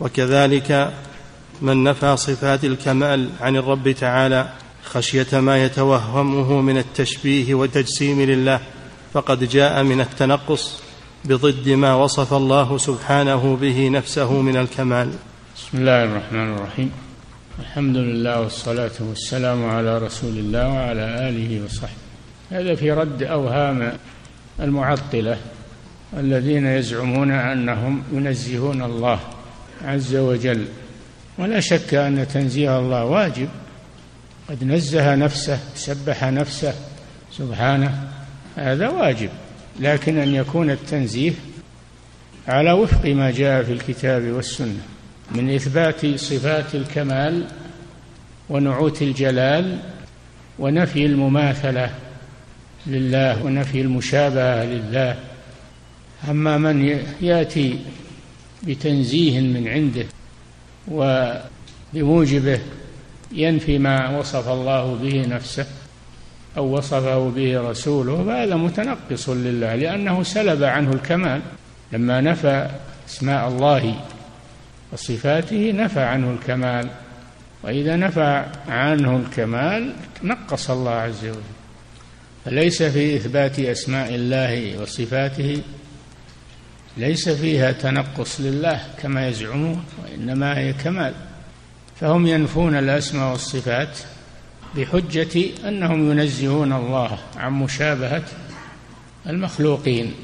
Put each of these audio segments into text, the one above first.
وكذلك من نفى صفات الكمال عن الرب تعالى خشية ما يتوهمه من التشبيه والتجسيم لله فقد جاء من التنقص بضد ما وصف الله سبحانه به نفسه من الكمال. بسم الله الرحمن الرحيم. الحمد لله والصلاة والسلام على رسول الله وعلى آله وصحبه. هذا في رد أوهام المعطلة الذين يزعمون أنهم ينزهون الله عز وجل. ولا شك أن تنزيه الله واجب. قد نزه نفسه سبح نفسه سبحانه هذا واجب. لكن أن يكون التنزيه على وفق ما جاء في الكتاب والسنة من إثبات صفات الكمال ونعوت الجلال ونفي المماثلة لله ونفي المشابهة لله. أما من يأتي بتنزيه من عنده وبموجبه ينفي ما وصف الله به نفسه أو وصفه به رسوله فهذا متنقص لله لأنه سلب عنه الكمال. لما نفى أسماء الله وصفاته نفى عنه الكمال. وإذا نفى عنه الكمال نقص الله عز وجل. فليس في إثبات أسماء الله وصفاته ليس فيها تنقص لله كما يزعمون وإنما هي كمال. فهم ينفون الأسماء والصفات بحجة أنهم ينزهون الله عن مشابهة المخلوقين.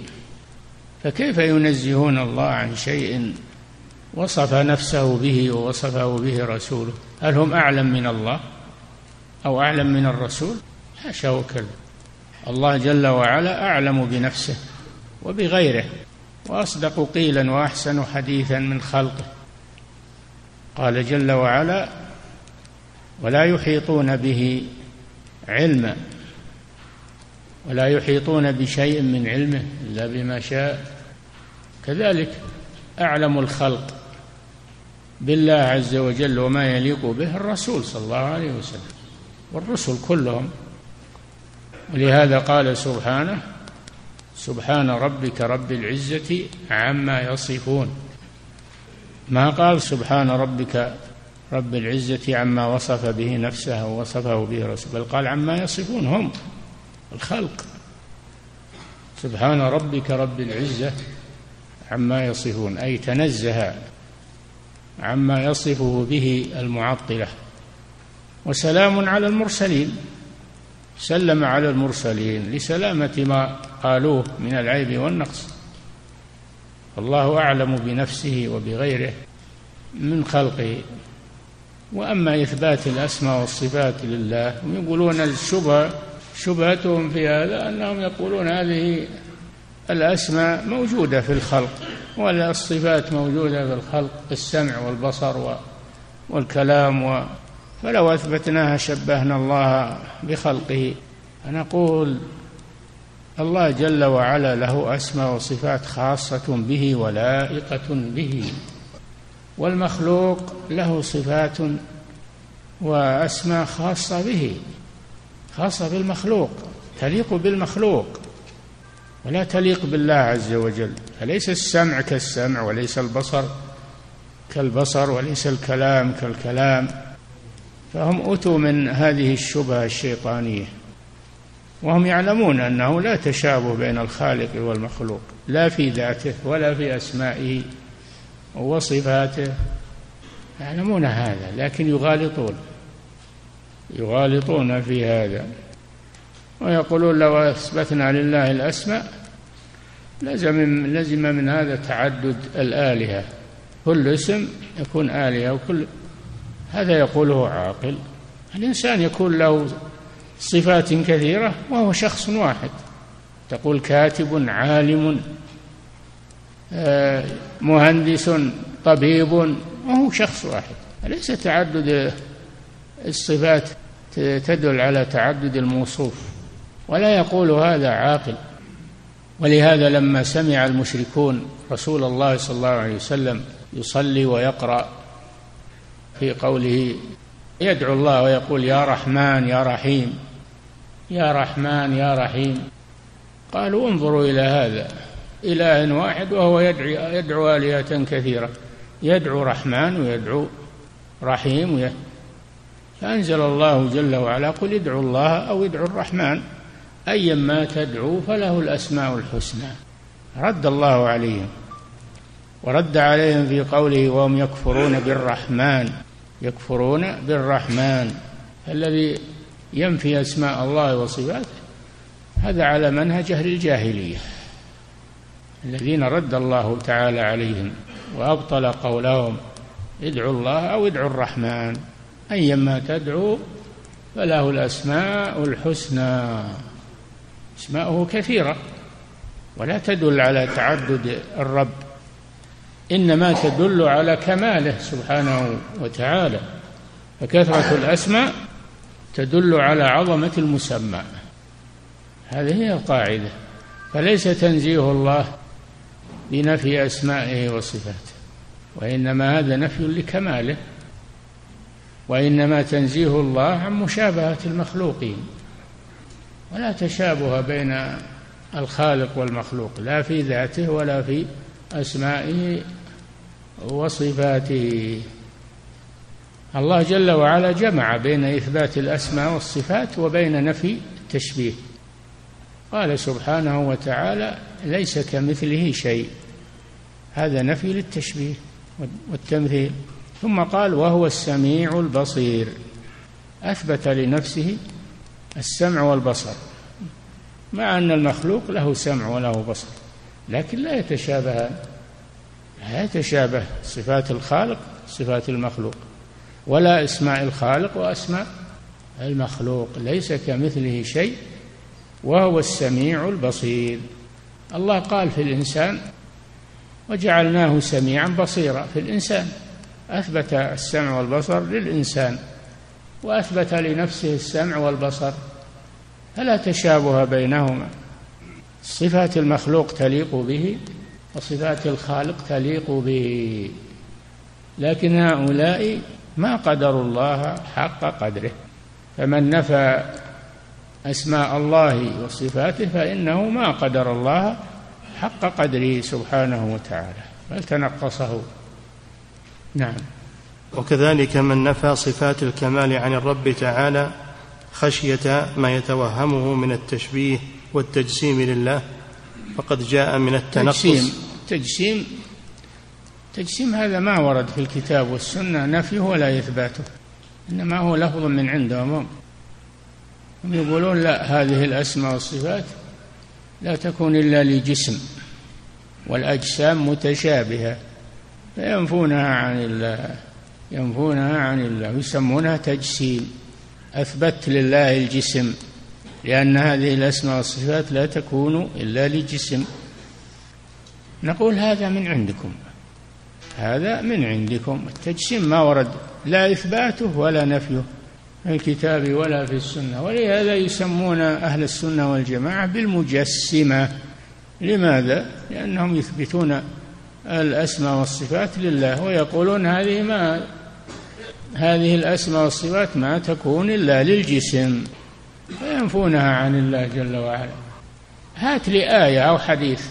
فكيف ينزهون الله عن شيء وصف نفسه به ووصفه به رسوله؟ هل هم أعلم من الله أو أعلم من الرسول؟ حاشا وكذا الله جل وعلا أعلم بنفسه وبغيره. وأصدق قيلا وأحسن حديثا من خلقه. قال جل وعلا ولا يحيطون به علما ولا يحيطون بشيء من علمه إلا بما شاء. كذلك أعلم الخلق بالله عز وجل وما يليق به الرسول صلى الله عليه وسلم والرسل كلهم. ولهذا قال سبحانه سبحان ربك رب العزة عما يصفون. ما قال سبحان ربك رب العزة عما وصف به نفسه ووصفه به رسوله بل قال عما يصفون هم الخلق. سبحان ربك رب العزة عما يصفون أي تنزه عما يصفه به المعطلة. وسلام على المرسلين. سلم على المرسلين لسلامة ما قالوه من العيب والنقص. الله أعلم بنفسه وبغيره من خلقه. وأما إثبات الأسماء والصفات لله يقولون الشبهة شبهتهم في هذا أنهم يقولون هذه الأسماء موجودة في الخلق والصفات موجودة في الخلق السمع والبصر والكلام فلو أثبتناها شبهنا الله بخلقه فنقول الله جل وعلا له أسماء وصفات خاصة به ولائقة به. والمخلوق له صفات وأسماء خاصة به خاصة بالمخلوق تليق بالمخلوق ولا تليق بالله عز وجل. فليس السمع كالسمع وليس البصر كالبصر وليس الكلام كالكلام. فهم أتوا من هذه الشبهة الشيطانية. وهم يعلمون أنه لا تشابه بين الخالق والمخلوق لا في ذاته ولا في أسمائه وصفاته. يعلمون هذا لكن يغالطون يغالطون في هذا. ويقولون لو أثبتنا لله الأسماء لزم لزم من هذا تعدد الآلهة. كل اسم يكون آلهة وكل هذا يقوله عاقل. الإنسان يكون له صفات كثيرة وهو شخص واحد. تقول كاتب عالم آه، مهندس طبيب وهو شخص واحد. أليس تعدد الصفات تدل على تعدد الموصوف؟ ولا يقول هذا عاقل. ولهذا لما سمع المشركون رسول الله صلى الله عليه وسلم يصلي ويقرأ في قوله يدعو الله ويقول يا رحمن يا رحيم يا رحمن يا رحيم. قالوا انظروا إلى هذا إله واحد وهو يدعو, يدعو آلهة كثيرة. يدعو رحمن ويدعو رحيم فأنزل الله جل وعلا قل ادعوا الله أو ادعوا الرحمن. أيا ما تدعو فله الأسماء الحسنى. رد الله عليهم. ورد عليهم في قوله وهم يكفرون بالرحمن. يكفرون بالرحمن الذي ينفي أسماء الله وصفاته. هذا على منهج أهل الجاهلية الذين رد الله تعالى عليهم وأبطل قولهم ادعوا الله أو ادعوا الرحمن. أيما تدعو فله الأسماء الحسنى أسماؤه كثيرة ولا تدل على تعدد الرب إنما تدل على كماله سبحانه وتعالى فكثرة الأسماء تدل على عظمة المسمى. هذه هي القاعدة. فليس تنزيه الله بنفي أسمائه وصفاته وإنما هذا نفي لكماله وإنما تنزيه الله عن مشابهة المخلوقين. ولا تشابه بين الخالق والمخلوق لا في ذاته ولا في أسمائه وصفاته. الله جل وعلا جمع بين إثبات الأسماء والصفات وبين نفي التشبيه. قال سبحانه وتعالى ليس كمثله شيء. هذا نفي للتشبيه والتمثيل. ثم قال وهو السميع البصير. أثبت لنفسه السمع والبصر. مع أن المخلوق له سمع وله بصر لكن لا يتشابهان لا يتشابه صفات الخالق صفات المخلوق. ولا أسماء الخالق وأسماء المخلوق. ليس كمثله شيء وهو السميع البصير. الله قال في الإنسان وجعلناه سميعا بصيرا. في الإنسان. أثبت السمع والبصر للإنسان وأثبت لنفسه السمع والبصر. فلا تشابه بينهما. صفات المخلوق تليق به. وصفات الخالق تليق به. لكن هؤلاء ما قدروا الله حق قدره. فمن نفى أسماء الله وصفاته فإنه ما قدر الله حق قدره سبحانه وتعالى. بل تنقصه. نعم. وكذلك من نفى صفات الكمال عن الرب تعالى خشية ما يتوهمه من التشبيه والتجسيم لله فقد جاء من التنقص. تجسيم. تجسيم تجسيم هذا ما ورد في الكتاب والسنة نفيه ولا إثباته إنما هو لفظ من عندهم هم يقولون لا هذه الأسماء والصفات لا تكون إلا لجسم والأجسام متشابهة فينفونها عن الله ينفونها عن الله ويسمونها تجسيم. أثبت لله الجسم لأن هذه الأسماء والصفات لا تكون إلا لجسم. نقول هذا من عندكم. هذا من عندكم. التجسيم ما ورد. لا إثباته ولا نفيه في الكتاب ولا في السنة. ولهذا يسمون أهل السنة والجماعة بالمجسمة. لماذا؟ لأنهم يثبتون الأسماء والصفات لله ويقولون هذه ما هذه الأسماء والصفات ما تكون إلا للجسم. فينفونها عن الله جل وعلا. هات لي آية أو حديث.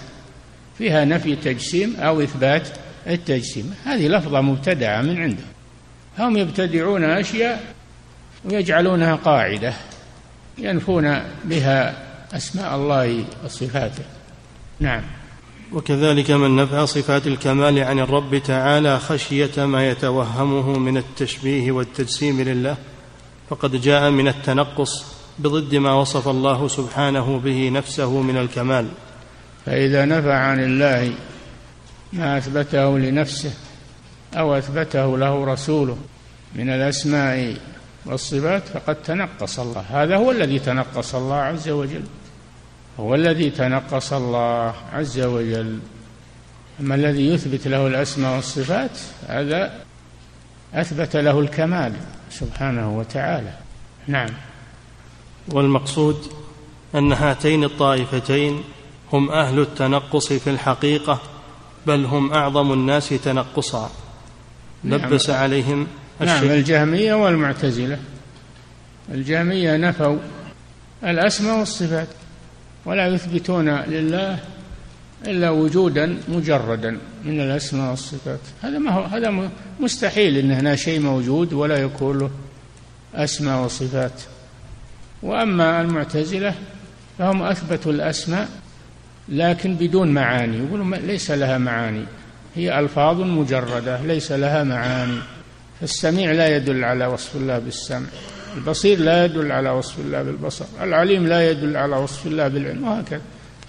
فيها نفي تجسيم أو إثبات التجسيم. هذه لفظة مبتدعة من عندهم هم يبتدعون أشياء ويجعلونها قاعدة ينفون بها أسماء الله وصفاته. نعم. وكذلك من نفى صفات الكمال عن الرب تعالى خشية ما يتوهمه من التشبيه والتجسيم لله فقد جاء من التنقص بضد ما وصف الله سبحانه به نفسه من الكمال. فإذا نفى عن الله ما أثبته لنفسه أو أثبته له رسوله من الأسماء والصفات فقد تنقص الله. هذا هو الذي تنقص الله عز وجل. هو الذي تنقص الله عز وجل. أما الذي يثبت له الأسماء والصفات هذا أثبت له الكمال سبحانه وتعالى. نعم. والمقصود أن هاتين الطائفتين هم أهل التنقص في الحقيقة بل هم أعظم الناس تنقصا. لبس نعم. عليهم نعم الجهمية والمعتزلة. الجهمية نفوا الأسماء والصفات ولا يثبتون لله إلا وجودا مجردا من الأسماء والصفات. هذا ما هو هذا مستحيل أن هنا شيء موجود ولا يكون له أسماء وصفات. وأما المعتزلة فهم أثبتوا الأسماء لكن بدون معاني. يقولون ليس لها معاني. هي ألفاظ مجردة ليس لها معاني. فالسميع لا يدل على وصف الله بالسمع. البصير لا يدل على وصف الله بالبصر. العليم لا يدل على وصف الله بالعلم. وهكذا.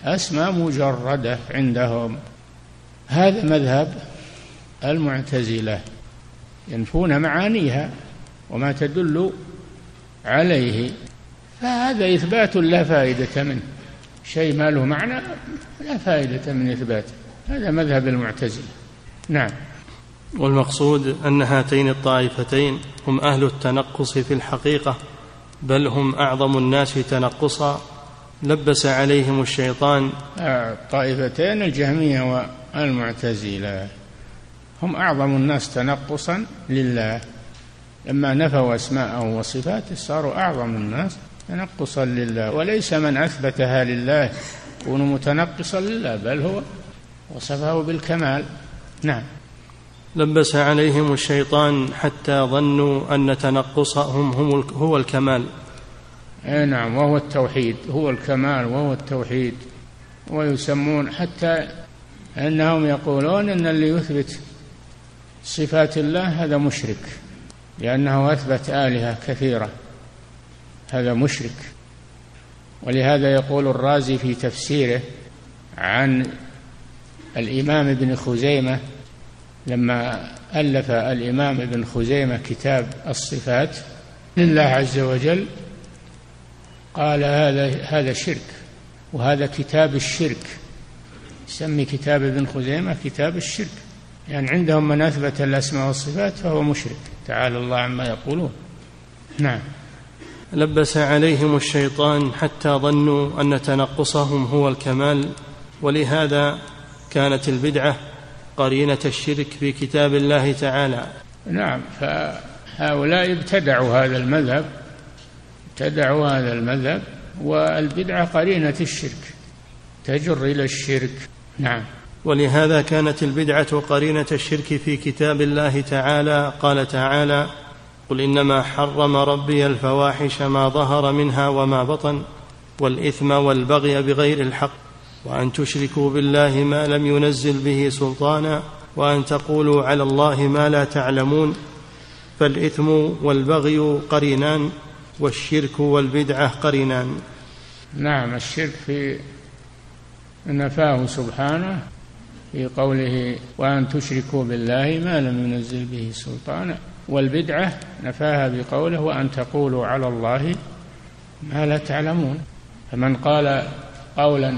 أسماء مجردة عندهم. هذا مذهب المعتزلة. ينفون معانيها وما تدل عليه. فهذا إثبات لا فائدة منه. شيء ما له معنى لا فائدة من إثباته. هذا مذهب المعتزلة. نعم. والمقصود أن هاتين الطائفتين هم أهل التنقص في الحقيقة بل هم أعظم الناس تنقصا. لبس عليهم الشيطان. الطائفتين الجهمية والمعتزلة هم أعظم الناس تنقصا لله. لما نفوا أسماءه وصفاته صاروا أعظم الناس تنقصا لله وليس من أثبتها لله يكون متنقصا لله بل هو وصفه بالكمال. نعم. لبس عليهم الشيطان حتى ظنوا أن تنقصهم هم هو الكمال. أي نعم وهو التوحيد هو الكمال وهو التوحيد. ويسمون حتى أنهم يقولون أن اللي يثبت صفات الله هذا مشرك لأنه أثبت آلهة كثيرة. هذا مشرك. ولهذا يقول الرازي في تفسيره عن الإمام ابن خزيمة لما ألف الإمام ابن خزيمة كتاب الصفات لله عز وجل قال هذا هذا شرك وهذا كتاب الشرك. يسمي كتاب ابن خزيمة كتاب الشرك. يعني عندهم من أثبت الأسماء والصفات فهو مشرك. تعالى الله عما يقولون. نعم. لبس عليهم الشيطان حتى ظنوا أن تنقصهم هو الكمال ولهذا كانت البدعة قرينة الشرك في كتاب الله تعالى. نعم فهؤلاء ابتدعوا هذا المذهب ابتدعوا هذا المذهب والبدعة قرينة الشرك تجر إلى الشرك. نعم. ولهذا كانت البدعة قرينة الشرك في كتاب الله تعالى. قال تعالى قل إنما حرم ربي الفواحش ما ظهر منها وما بطن والإثم والبغي بغير الحق وأن تشركوا بالله ما لم ينزل به سلطانا وأن تقولوا على الله ما لا تعلمون فالإثم والبغي قرينان والشرك والبدعة قرينان نعم الشرك في نفاه سبحانه في قوله وأن تشركوا بالله ما لم ينزل به سلطانا والبدعة نفاها بقوله وأن تقولوا على الله ما لا تعلمون. فمن قال قولا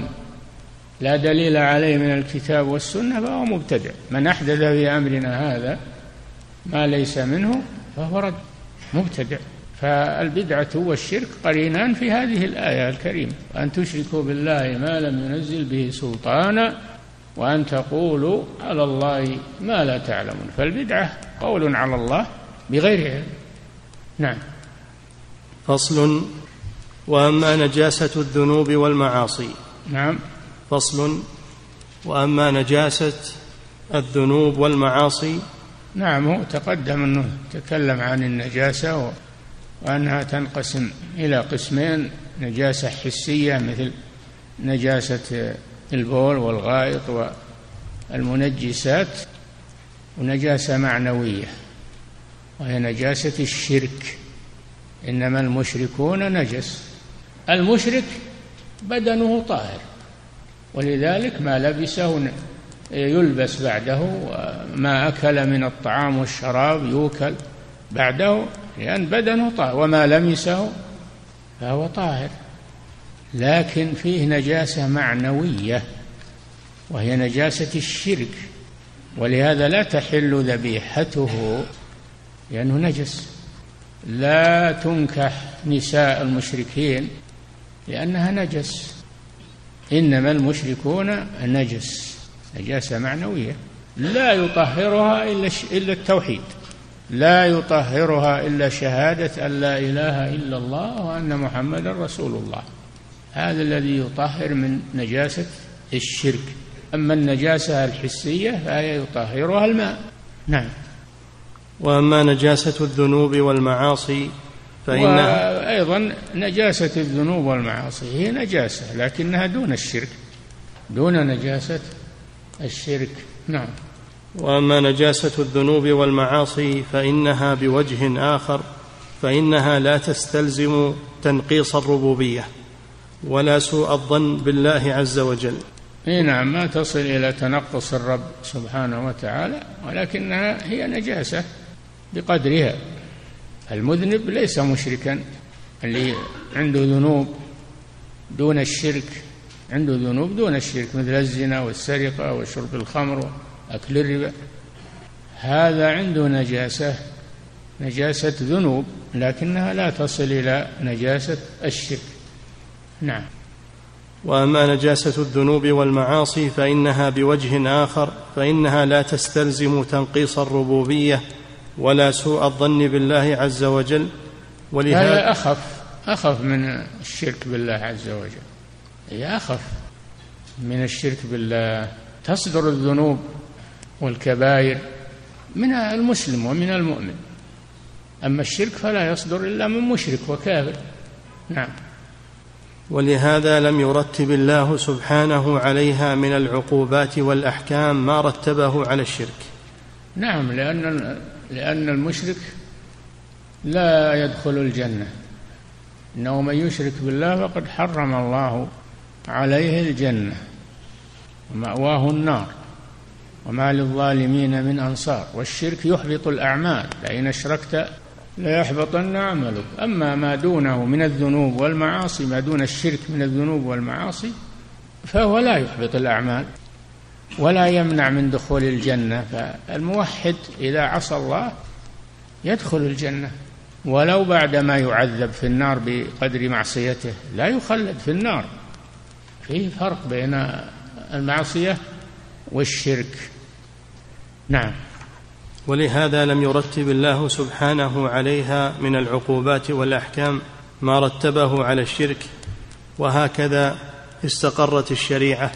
لا دليل عليه من الكتاب والسنة فهو مبتدع. من أحدث في أمرنا هذا ما ليس منه فهو رد مبتدع. فالبدعة والشرك قرينان في هذه الآية الكريمة. أن تشركوا بالله ما لم ينزل به سلطانا وأن تقولوا على الله ما لا تعلمون. فالبدعة قول على الله بغير علم. نعم. فصل. وأما نجاسة الذنوب والمعاصي. نعم. فصل. وأما نجاسة الذنوب والمعاصي. نعم هو تقدم أنه تكلم عن النجاسة وأنها تنقسم إلى قسمين. نجاسة حسية مثل نجاسة البول والغائط والمنجسات ونجاسة معنوية وهي نجاسة الشرك. إنما المشركون نجس. المشرك بدنه طاهر ولذلك ما لبسه يلبس بعده وما أكل من الطعام والشراب يوكل بعده لأن بدنه طاهر وما لمسه فهو طاهر. لكن فيه نجاسة معنوية وهي نجاسة الشرك ولهذا لا تحل ذبيحته لأنه نجس. لا تنكح نساء المشركين لأنها نجس. إنما المشركون نجس نجاسة معنوية. لا يطهرها إلا إلا التوحيد. لا يطهرها إلا شهادة أن لا إله إلا الله وأن محمدا رسول الله. هذا الذي يطهر من نجاسة الشرك. أما النجاسة الحسية فهي يطهرها الماء. نعم. وأما نجاسة الذنوب والمعاصي فإنها وأيضا نجاسة الذنوب والمعاصي هي نجاسة لكنها دون الشرك. دون نجاسة الشرك. نعم. وأما نجاسة الذنوب والمعاصي فإنها بوجه آخر فإنها لا تستلزم تنقيص الربوبية. ولا سوء الظن بالله عز وجل. إي نعم ما تصل إلى تنقص الرب سبحانه وتعالى ولكنها هي نجاسة بقدرها. المذنب ليس مشركا اللي عنده ذنوب دون الشرك عنده ذنوب دون الشرك مثل الزنا والسرقة وشرب الخمر وأكل الربا. هذا عنده نجاسة نجاسة ذنوب لكنها لا تصل إلى نجاسة الشرك. نعم. وأما نجاسة الذنوب والمعاصي فإنها بوجه آخر فإنها لا تستلزم تنقيص الربوبية ولا سوء الظن بالله عز وجل. ولهذا هذا أخف أخف من الشرك بالله عز وجل. هي أخف من الشرك بالله. تصدر الذنوب والكبائر من المسلم ومن المؤمن. أما الشرك فلا يصدر إلا من مشرك وكافر. نعم. ولهذا لم يرتب الله سبحانه عليها من العقوبات والأحكام ما رتبه على الشرك. نعم لأن لأن المشرك لا يدخل الجنة. إنه من يشرك بالله فقد حرم الله عليه الجنة ومأواه النار وما للظالمين من أنصار. والشرك يحبط الأعمال. لئن أشركت ليحبطن عملك. أما ما دونه من الذنوب والمعاصي ما دون الشرك من الذنوب والمعاصي فهو لا يحبط الأعمال ولا يمنع من دخول الجنة. فالموحد إذا عصى الله يدخل الجنة. ولو بعدما يعذب في النار بقدر معصيته لا يخلد في النار. فيه فرق بين المعصية والشرك. نعم. ولهذا لم يرتب الله سبحانه عليها من العقوبات والأحكام ما رتبه على الشرك وهكذا استقرت الشريعة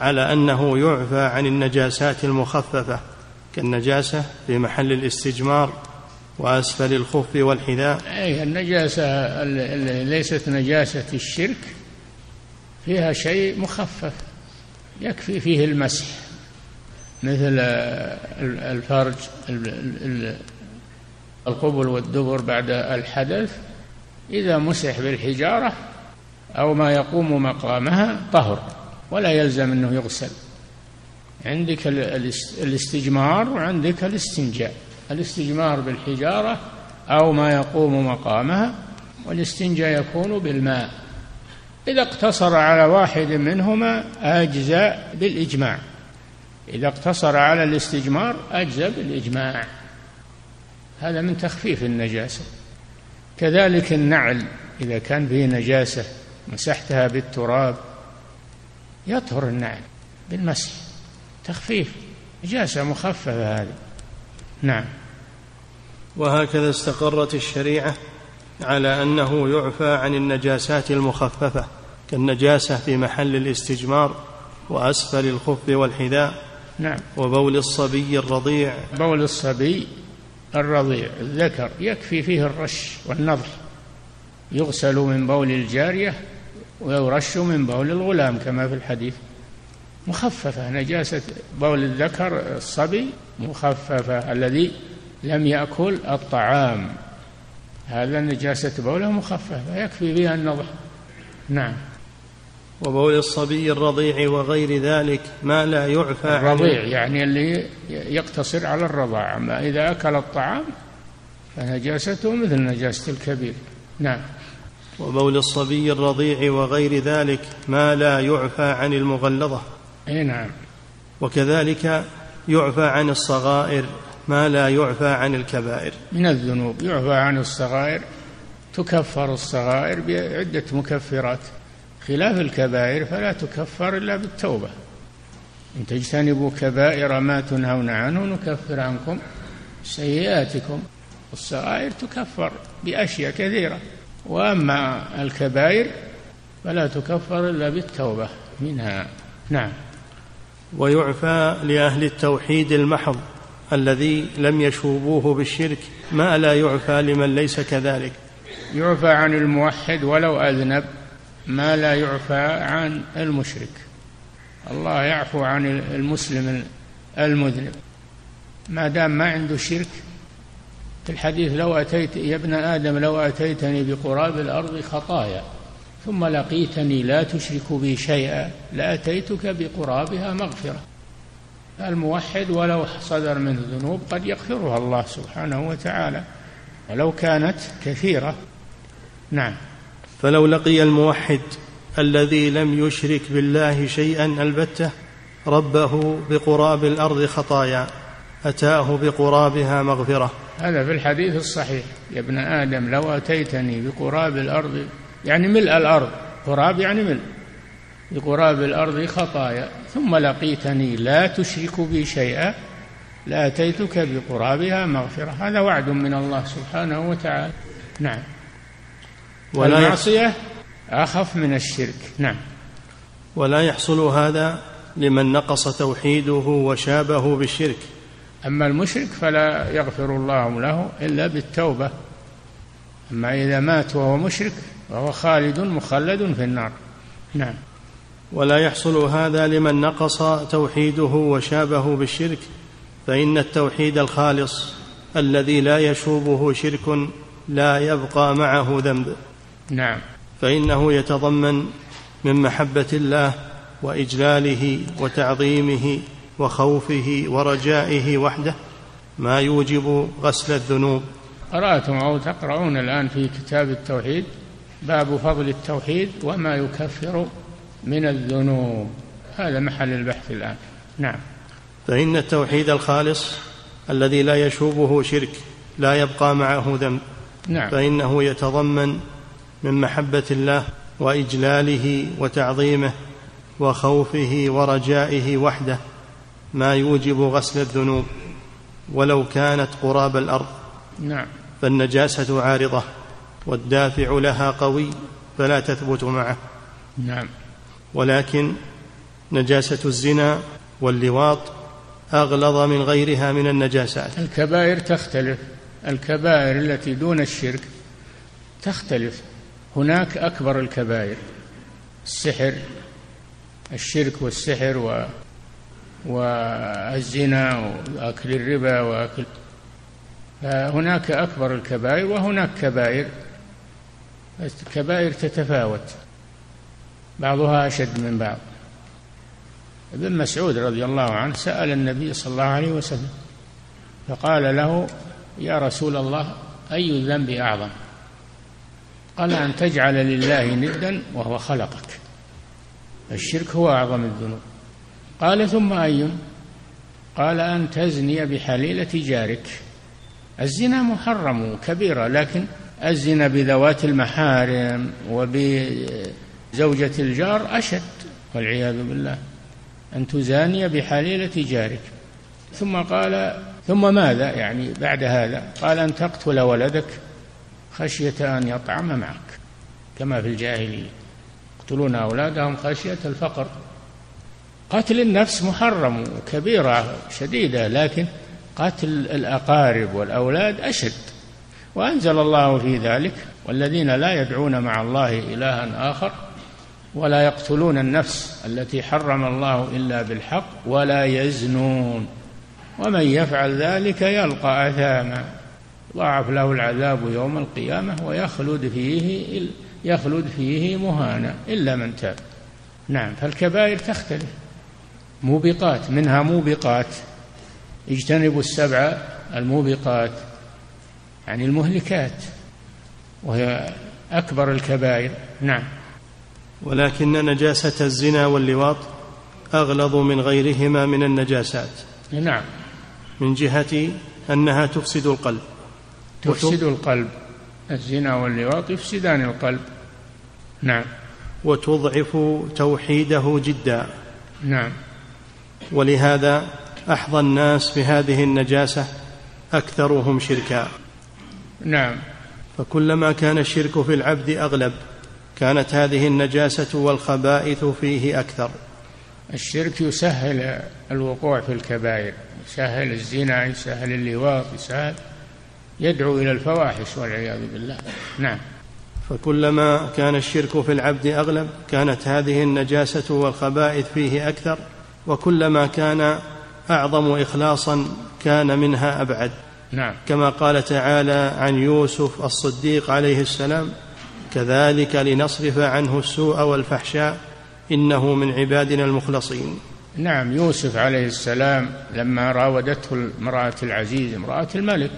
على أنه يعفى عن النجاسات المخففة كالنجاسة في محل الاستجمار وأسفل الخف والحذاء. أي النجاسة اللي ليست نجاسة الشرك فيها شيء مخفف يكفي فيه المسح. مثل الفرج القبل والدبر بعد الحدث إذا مسح بالحجارة أو ما يقوم مقامها طهر ولا يلزم أنه يغسل. عندك الاستجمار وعندك الاستنجاء. الاستجمار بالحجارة أو ما يقوم مقامها والاستنجاء يكون بالماء. إذا اقتصر على واحد منهما أجزاء بالإجماع. إذا اقتصر على الاستجمار أجزى بالإجماع. هذا من تخفيف النجاسة. كذلك النعل إذا كان فيه نجاسة مسحتها بالتراب يطهر النعل بالمسح. تخفيف نجاسة مخففة هذه. نعم. وهكذا استقرت الشريعة على أنه يعفى عن النجاسات المخففة كالنجاسة في محل الاستجمار وأسفل الخف والحذاء. نعم. وبول الصبي الرضيع. بول الصبي الرضيع. الذكر يكفي فيه الرش والنضح يغسل من بول الجارية ويرش من بول الغلام كما في الحديث. مخففة نجاسة بول الذكر الصبي مخففة الذي لم يأكل الطعام. هذا نجاسة بوله مخففة يكفي بها النضح نعم. وبول الصبي الرضيع وغير ذلك ما لا يعفى الرضيع يعني اللي يقتصر على الرضاعة أما إذا أكل الطعام فنجاسته مثل نجاسة الكبير. نعم. وبول الصبي الرضيع وغير ذلك ما لا يعفى عن المغلظة. أي نعم. وكذلك يعفى عن الصغائر ما لا يعفى عن الكبائر. من الذنوب. يعفى عن الصغائر. تكفر الصغائر بعدة مكفرات. خلاف الكبائر فلا تكفر إلا بالتوبة. إن تجتنبوا كبائر ما تنهون عنه نكفر عنكم سيئاتكم. الصغائر تكفر بأشياء كثيرة. وأما الكبائر فلا تكفر إلا بالتوبة منها. نعم. ويعفى لأهل التوحيد المحض الذي لم يشوبوه بالشرك ما لا يعفى لمن ليس كذلك. يعفى عن الموحد ولو أذنب. ما لا يعفى عن المشرك. الله يعفو عن المسلم المذنب. ما دام ما عنده شرك في الحديث لو أتيت يا ابن آدم لو أتيتني بقراب الأرض خطايا ثم لقيتني لا تشرك بي شيئا لأتيتك بقرابها مغفرة. الموحد ولو صدر منه ذنوب قد يغفرها الله سبحانه وتعالى ولو كانت كثيرة. نعم. فلو لقي الموحد الذي لم يشرك بالله شيئا البتة ربه بقراب الأرض خطايا أتاه بقرابها مغفرة. هذا في الحديث الصحيح. يا ابن آدم لو أتيتني بقراب الأرض يعني ملء الأرض. قراب يعني ملء. بقراب الأرض خطايا. ثم لقيتني لا تشرك بي شيئا لأتيتك بقرابها مغفرة. هذا وعد من الله سبحانه وتعالى. نعم. والمعصيه أخف من الشرك. نعم. ولا يحصل هذا لمن نقص توحيده وشابه بالشرك. أما المشرك فلا يغفر الله له إلا بالتوبة. أما إذا مات وهو مشرك فهو خالد مخلد في النار. نعم. ولا يحصل هذا لمن نقص توحيده وشابه بالشرك. فإن التوحيد الخالص الذي لا يشوبه شرك لا يبقى معه ذنب. نعم. فإنه يتضمن من محبة الله وإجلاله وتعظيمه وخوفه ورجائه وحده ما يوجب غسل الذنوب. قرأتم أو تقرؤون الآن في كتاب التوحيد باب فضل التوحيد وما يكفر من الذنوب. هذا محل البحث الآن. نعم. فإن التوحيد الخالص الذي لا يشوبه شرك لا يبقى معه ذنب. نعم. فإنه يتضمن من محبة الله وإجلاله وتعظيمه وخوفه ورجائه وحده ما يوجب غسل الذنوب ولو كانت قراب الأرض. نعم. فالنجاسة عارضة والدافع لها قوي فلا تثبت معه. نعم. ولكن نجاسة الزنا واللواط أغلظ من غيرها من النجاسات. الكبائر تختلف. الكبائر التي دون الشرك تختلف. هناك أكبر الكبائر السحر الشرك والسحر و والزنا وأكل الربا وأكل فهناك أكبر الكبائر وهناك كبائر الكبائر تتفاوت بعضها أشد من بعض. ابن مسعود رضي الله عنه سأل النبي صلى الله عليه وسلم فقال له يا رسول الله أي الذنب أعظم؟ قال أن تجعل لله ندا وهو خلقك. الشرك هو أعظم الذنوب. قال ثم أي قال أن تزني بحليلة جارك. الزنا محرم كبيرة لكن الزنا بذوات المحارم وبزوجة الجار أشد والعياذ بالله. أن تزاني بحليلة جارك. ثم قال ثم ماذا؟ يعني بعد هذا. قال أن تقتل ولدك. خشية أن يطعم معك. كما في الجاهلية. يقتلون أولادهم خشية الفقر. قتل النفس محرم كبيرة شديدة لكن قتل الأقارب والأولاد أشد. وأنزل الله في ذلك والذين لا يدعون مع الله إلها آخر ولا يقتلون النفس التي حرم الله إلا بالحق ولا يزنون. ومن يفعل ذلك يلقى أثاما. ضاعف له العذاب يوم القيامة ويخلد فيه يخلد فيه مهانا إلا من تاب. نعم فالكبائر تختلف. موبقات منها موبقات. اجتنبوا السبع الموبقات يعني المهلكات وهي أكبر الكبائر. نعم. ولكن نجاسة الزنا واللواط أغلظ من غيرهما من النجاسات. نعم. من جهة أنها تفسد القلب. تفسد القلب. الزنا واللواط يفسدان القلب. نعم. وتضعف توحيده جدا. نعم. ولهذا أحظى الناس بهذه النجاسة أكثرهم شركا. نعم. فكلما كان الشرك في العبد أغلب كانت هذه النجاسة والخبائث فيه أكثر. الشرك يسهل الوقوع في الكبائر يسهل الزنا يسهل اللواط يسهل يدعو إلى الفواحش والعياذ بالله. نعم. فكلما كان الشرك في العبد أغلب كانت هذه النجاسة والخبائث فيه أكثر وكلما كان أعظم إخلاصا كان منها أبعد. نعم. كما قال تعالى عن يوسف الصديق عليه السلام كذلك لنصرف عنه السوء والفحشاء إنه من عبادنا المخلصين. نعم. يوسف عليه السلام لما راودته امراه العزيز امرأة الملك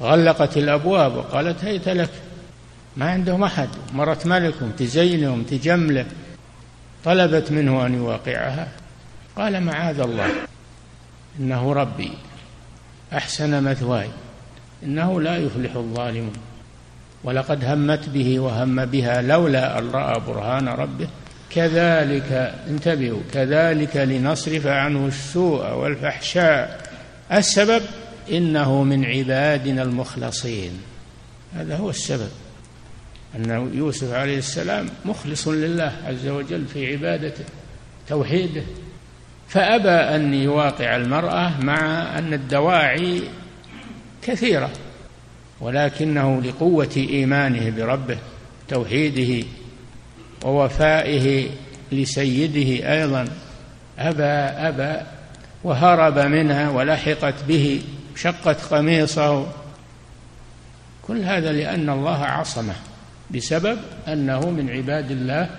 غلقت الأبواب وقالت هيت لك. ما عندهم أحد. مرت ملكهم تزينهم تجمله طلبت منه أن يواقعها. قال معاذ الله. إنه ربي. أحسن مثواي. إنه لا يفلح الظالمون. ولقد همت به وهم بها لولا أن رأى برهان ربه. كذلك انتبهوا كذلك لنصرف عنه السوء والفحشاء. السبب؟ إنه من عبادنا المخلصين. هذا هو السبب. أن يوسف عليه السلام مخلص لله عز وجل في عبادته توحيده. فأبى أن يواقع المرأة مع أن الدواعي كثيرة ولكنه لقوة إيمانه بربه توحيده ووفائه لسيده أيضا. أبى أبى وهرب منها ولحقت به. شقت قميصه. كل هذا لأن الله عصمه بسبب أنه من عباد الله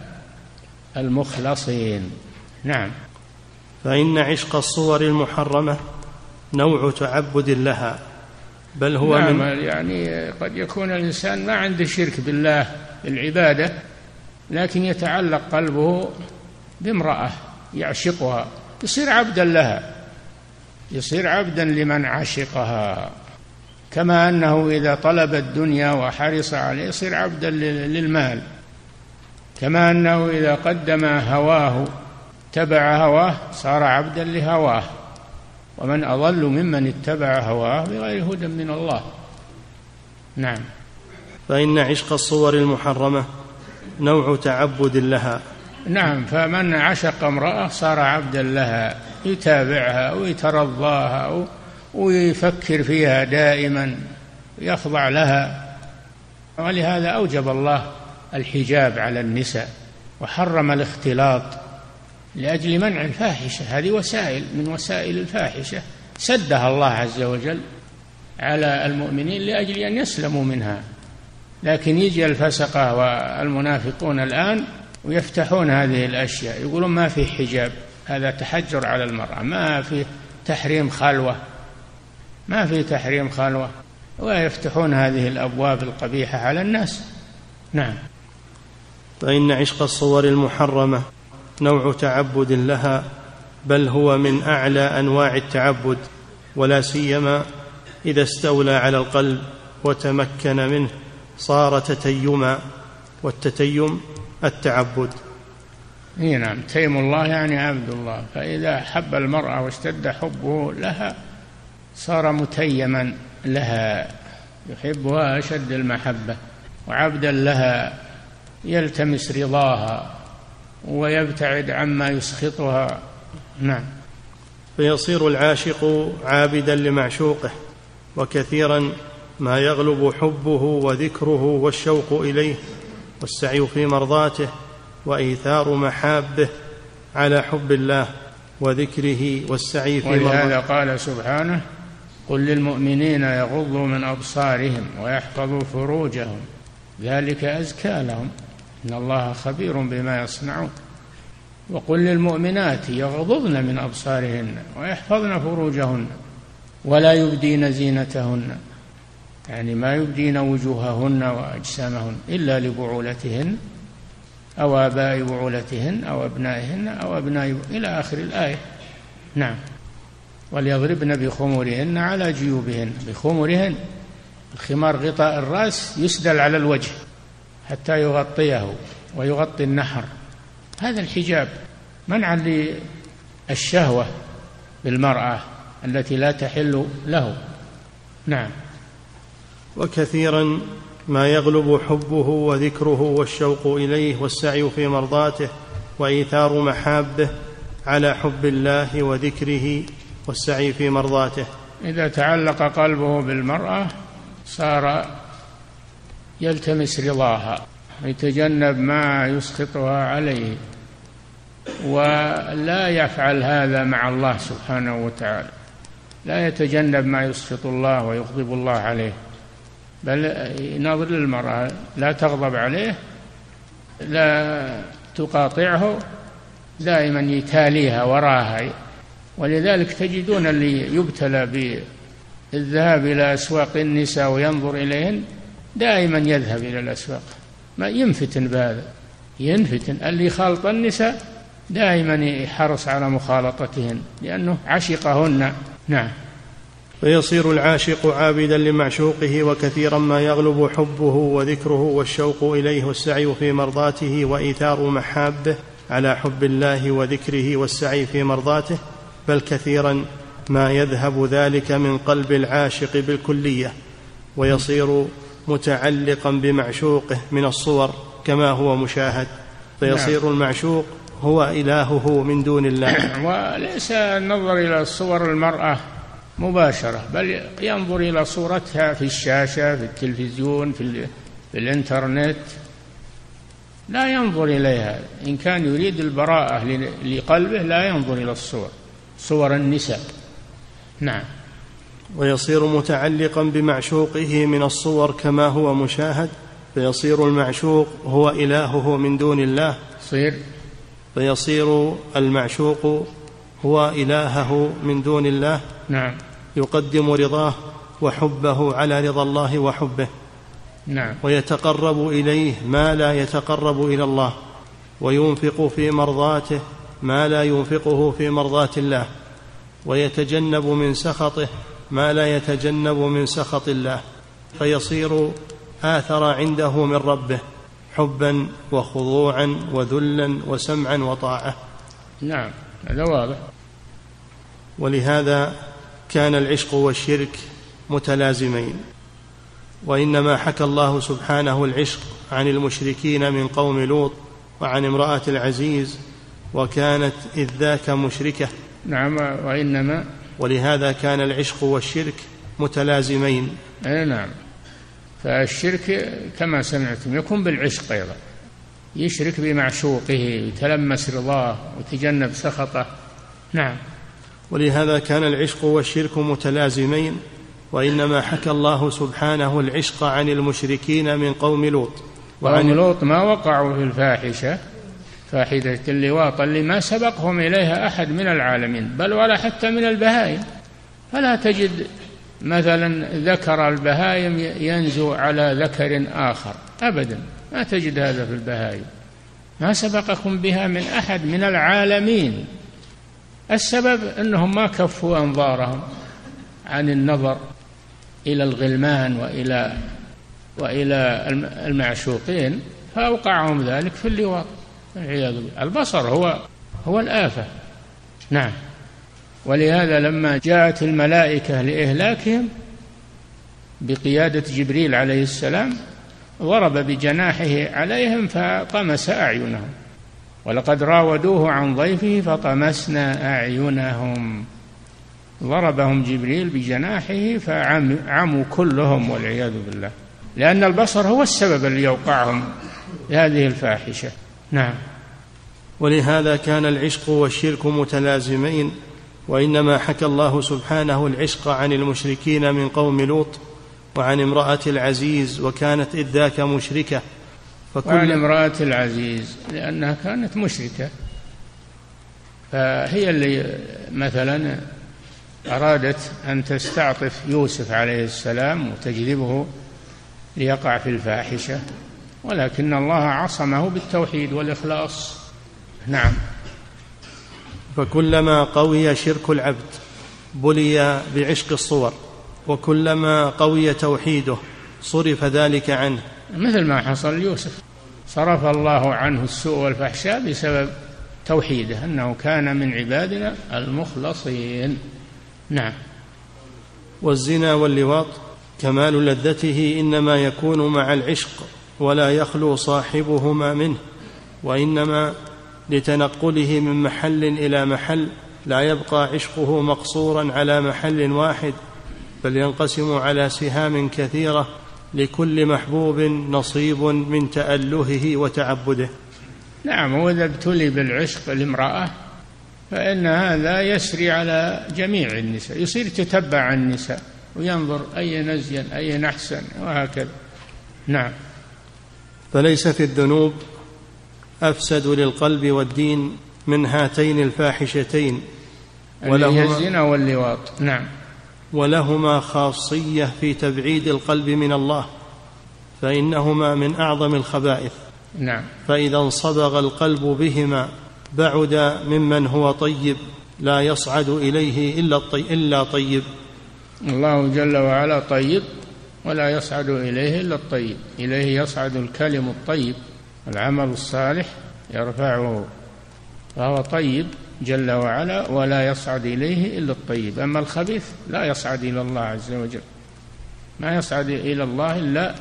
المخلصين. نعم. فإن عشق الصور المحرمة نوع تعبد لها بل هو نعم من يعني قد يكون الإنسان ما عنده شرك بالله بالعبادة لكن يتعلق قلبه بامرأة يعشقها يصير عبدا لها. يصير عبدا لمن عشقها. كما أنه إذا طلب الدنيا وحرص عليه يصير عبدا للمال. كما أنه إذا قدم هواه اتبع هواه صار عبدا لهواه. ومن أضل ممن اتبع هواه بغير هدى من الله. نعم. فإن عشق الصور المحرمة نوع تعبد لها. نعم فمن عشق امرأة صار عبدا لها. يتابعها ويترضاها ويفكر فيها دائما يخضع لها. ولهذا أوجب الله الحجاب على النساء وحرم الاختلاط لأجل منع الفاحشة. هذه وسائل من وسائل الفاحشة. سدها الله عز وجل على المؤمنين لأجل أن يسلموا منها. لكن يجي الفسقة والمنافقون الآن ويفتحون هذه الأشياء يقولون ما في حجاب. هذا تحجر على المرأة. ما في تحريم خلوة. ما في تحريم خلوة. ويفتحون هذه الأبواب القبيحة على الناس. نعم. فإن عشق الصور المحرمة نوع تعبد لها بل هو من أعلى أنواع التعبد ولا سيما إذا استولى على القلب وتمكن منه صار تتيما والتتيم التعبد. إي نعم تيم الله يعني عبد الله. فإذا حب المرأة واشتد حبه لها صار متيما لها يحبها أشد المحبة وعبدا لها يلتمس رضاها ويبتعد عما يسخطها. نعم. فيصير العاشق عابدا لمعشوقه وكثيرا ما يغلب حبه وذكره والشوق إليه والسعي في مرضاته وإيثار محابه على حب الله وذكره والسعي في ولهذا قال سبحانه قل للمؤمنين يغضوا من أبصارهم ويحفظوا فروجهم ذلك أزكى لهم إن الله خبير بما يصنعون. وقل للمؤمنات يغضضن من أبصارهن ويحفظن فروجهن ولا يبدين زينتهن يعني ما يبدين وجوههن وأجسامهن إلا لبعولتهن. أو آباء بعولتهن أو أبنائهن أو أبناء إلى آخر الآية. نعم. وليضربن بخمرهن على جيوبهن. بخمرهن. الخمار غطاء الرأس يسدل على الوجه حتى يغطيه ويغطي النحر. هذا الحجاب منعا للشهوة بالمرأة التي لا تحل له. نعم. وكثيرا ما يغلب حبه وذكره والشوق إليه والسعي في مرضاته وإيثار محابه على حب الله وذكره والسعي في مرضاته. إذا تعلق قلبه بالمرأة صار يلتمس رضاها يتجنب ما يسخطها عليه ولا يفعل هذا مع الله سبحانه وتعالى لا يتجنب ما يسخط الله ويغضب الله عليه. بل ينظر للمرأة لا تغضب عليه لا تقاطعه دائما يتاليها وراها. ولذلك تجدون اللي يبتلى بالذهاب إلى أسواق النساء وينظر إليهن دائما يذهب إلى الأسواق. ما ينفتن بهذا ينفتن. اللي خالط النساء دائما يحرص على مخالطتهن لأنه عشقهن. نعم. فيصير العاشق عابدا لمعشوقه وكثيرا ما يغلب حبه وذكره والشوق إليه والسعي في مرضاته وإيثار محابه على حب الله وذكره والسعي في مرضاته بل كثيرا ما يذهب ذلك من قلب العاشق بالكلية ويصير متعلقا بمعشوقه من الصور كما هو مشاهد فيصير نعم. المعشوق هو إلهه من دون الله وليس النظر إلى صور المرأة مباشرة بل ينظر إلى صورتها في الشاشة في التلفزيون في, في الإنترنت. لا ينظر إليها. إن كان يريد البراءة لقلبه لا ينظر إلى الصور صور النساء. نعم. ويصير متعلقا بمعشوقه من الصور كما هو مشاهد فيصير المعشوق هو إلهه من دون الله. صير. فيصير المعشوق هو إلهه من دون الله. نعم. يقدم رضاه وحبه على رضا الله وحبه. نعم. ويتقرب إليه ما لا يتقرب إلى الله. وينفق في مرضاته ما لا ينفقه في مرضاة الله. ويتجنب من سخطه ما لا يتجنب من سخط الله. فيصير آثر عنده من ربه حبا وخضوعا وذلا وسمعا وطاعة. نعم. هذا واضح. ولهذا كان العشق والشرك متلازمين. وإنما حكى الله سبحانه العشق عن المشركين من قوم لوط وعن امرأة العزيز وكانت إذ ذاك مشركة. نعم وإنما. ولهذا كان العشق والشرك متلازمين. أي نعم. فالشرك كما سمعتم يكون بالعشق أيضا. يشرك بمعشوقه يتلمس رضاه ويتجنب سخطه. نعم. ولهذا كان العشق والشرك متلازمين وإنما حكى الله سبحانه العشق عن المشركين من قوم لوط. وعن لوط ما وقعوا في الفاحشة فاحدة اللواط اللي ما سبقهم إليها أحد من العالمين بل ولا حتى من البهائم. فلا تجد مثلا ذكر البهائم ينزو على ذكر آخر أبدا. ما تجد هذا في البهائم. ما سبقكم بها من أحد من العالمين. السبب أنهم ما كفوا أنظارهم عن النظر إلى الغلمان وإلى وإلى المعشوقين فأوقعهم ذلك في اللواط والعياذ بالله. البصر هو هو الآفة. نعم. ولهذا لما جاءت الملائكة لإهلاكهم بقيادة جبريل عليه السلام ضرب بجناحه عليهم فطمس أعينهم. ولقد راودوه عن ضيفه فطمسنا أعينهم. ضربهم جبريل بجناحه فعموا كلهم والعياذ بالله. لأن البصر هو السبب اللي يوقعهم هذه الفاحشة. نعم. ولهذا كان العشق والشرك متلازمين وإنما حكى الله سبحانه العشق عن المشركين من قوم لوط وعن امرأة العزيز وكانت إذ ذاك مشركة. فكل وعن امرأة العزيز لأنها كانت مشركة. فهي اللي مثلا أرادت أن تستعطف يوسف عليه السلام وتجذبه ليقع في الفاحشة. ولكن الله عصمه بالتوحيد والإخلاص. نعم. فكلما قوي شرك العبد بلي بعشق الصور وكلما قوي توحيده صرف ذلك عنه. مثل ما حصل ليوسف صرف الله عنه السوء والفحشاء بسبب توحيده أنه كان من عبادنا المخلصين. نعم. والزنا واللواط كمال لذته إنما يكون مع العشق ولا يخلو صاحبهما منه وإنما لتنقله من محل إلى محل لا يبقى عشقه مقصورا على محل واحد بل ينقسم على سهام كثيرة لكل محبوب نصيب من تألهه وتعبده. نعم وإذا ابتلي بالعشق الامرأة فإن هذا يسري على جميع النساء يصير تتبع النساء وينظر أي نزين أي أحسن وهكذا. نعم. فليس في الذنوب أفسد للقلب والدين من هاتين الفاحشتين ولهما الزنا واللواط. نعم. ولهما خاصية في تبعيد القلب من الله فإنهما من أعظم الخبائث. نعم. فإذا انصبغ القلب بهما بعد ممن هو طيب لا يصعد إليه إلا الطيب إلا طيب. الله جل وعلا طيب ولا يصعد إليه إلا الطيب. إليه يصعد الكلم الطيب العمل الصالح يرفعه فهو طيب. جل وعلا ولا يصعد إليه إلا الطيب. أما الخبيث لا يصعد إلى الله عز وجل. ما يصعد إلى الله إلا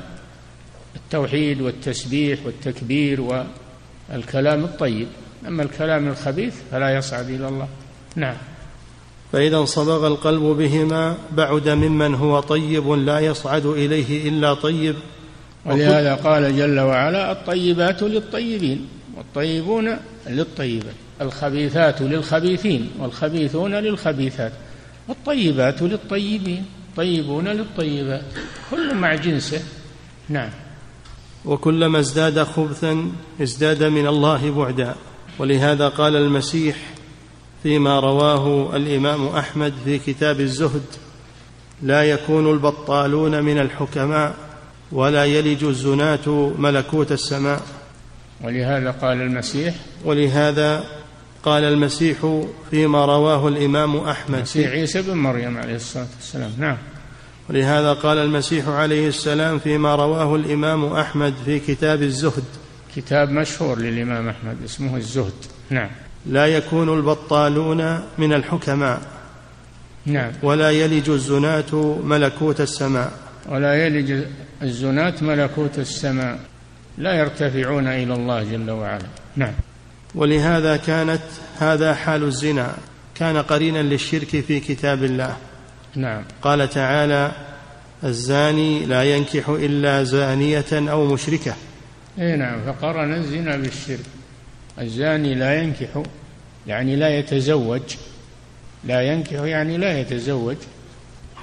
التوحيد والتسبيح والتكبير والكلام الطيب. أما الكلام الخبيث فلا يصعد إلى الله. نعم. فإذا انصبغ القلب بهما بعد ممن هو طيب لا يصعد إليه إلا طيب. ولهذا قال جل وعلا الطيبات للطيبين والطيبون للطيبات. الخبيثات للخبيثين والخبيثون للخبيثات والطيبات للطيبين طيبون للطيبات كل مع جنسه. نعم. وكلما ازداد خبثا ازداد من الله بعدا. ولهذا قال المسيح فيما رواه الإمام أحمد في كتاب الزهد لا يكون البطالون من الحكماء ولا يلج الزناة ملكوت السماء. ولهذا قال المسيح ولهذا قال المسيح فيما رواه الإمام أحمد. مسيح عيسى بن مريم عليه الصلاة والسلام. نعم. ولهذا قال المسيح عليه السلام فيما رواه الإمام أحمد في كتاب الزهد. كتاب مشهور للإمام أحمد اسمه الزهد. نعم. لا يكون البطالون من الحكماء. نعم. ولا يلج الزناة ملكوت السماء. ولا يلج الزناة ملكوت السماء. لا يرتفعون إلى الله جل وعلا. نعم. ولهذا كانت هذا حال الزنا كان قرينا للشرك في كتاب الله. نعم. قال تعالى الزاني لا ينكح إلا زانية أو مشركة. إي نعم فقرن الزنا بالشرك. الزاني لا ينكح يعني لا يتزوج لا ينكح يعني لا يتزوج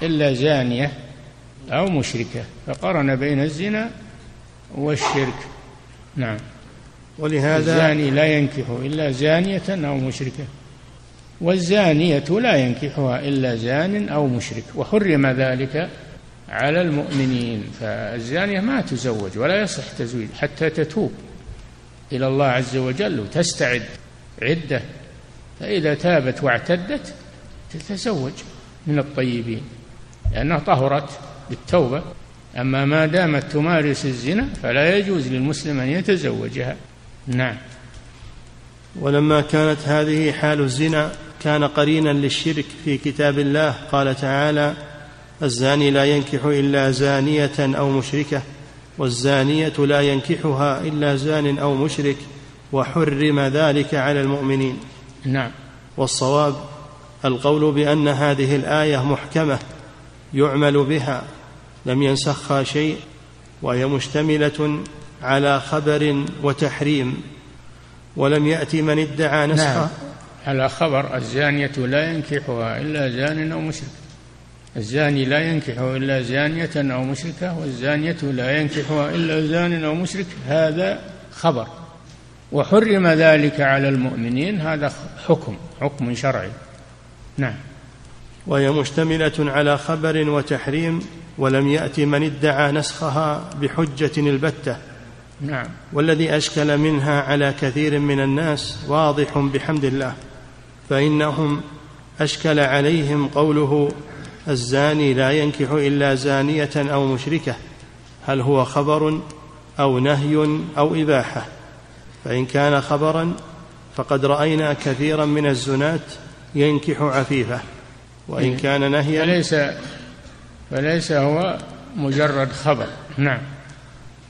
إلا زانية أو مشركة فقرن بين الزنا والشرك. نعم. ولهذا الزاني لا ينكح إلا زانية أو مشركة. والزانية لا ينكحها إلا زان أو مشرك. وحرم ذلك على المؤمنين. فالزانية ما تزوج ولا يصح تزويج حتى تتوب إلى الله عز وجل وتستعد عدة. فإذا تابت واعتدت تتزوج من الطيبين. لأنها طهرت بالتوبة. أما ما دامت تمارس الزنا فلا يجوز للمسلم أن يتزوجها. نعم. ولما كانت هذه حال الزنا كان قرينا للشرك في كتاب الله قال تعالى الزاني لا ينكح إلا زانية أو مشركة والزانية لا ينكحها إلا زان أو مشرك وحرم ذلك على المؤمنين. نعم. والصواب القول بأن هذه الآية محكمة يعمل بها لم ينسخها شيء وهي مشتملة على خبر وتحريم ولم يأتي من ادعى نسخة؟ نعم. على خبر الزانية لا ينكحها إلا زان أو مشرك. الزاني لا ينكح إلا زانية أو مشركة والزانية لا ينكحها إلا زان أو مشرك. هذا خبر. وحرم ذلك على المؤمنين هذا حكم حكم شرعي. نعم. وهي مشتملة على خبر وتحريم ولم يأت من ادعى نسخها بحجة البتة. نعم. والذي أشكل منها على كثير من الناس واضح بحمد الله فإنهم أشكل عليهم قوله الزاني لا ينكح إلا زانية أو مشركة هل هو خبر أو نهي أو إباحة؟ فإن كان خبرا فقد رأينا كثيرا من الزناة ينكح عفيفة وإن إيه. كان نهيا فليس فليس هو مجرد خبر. نعم.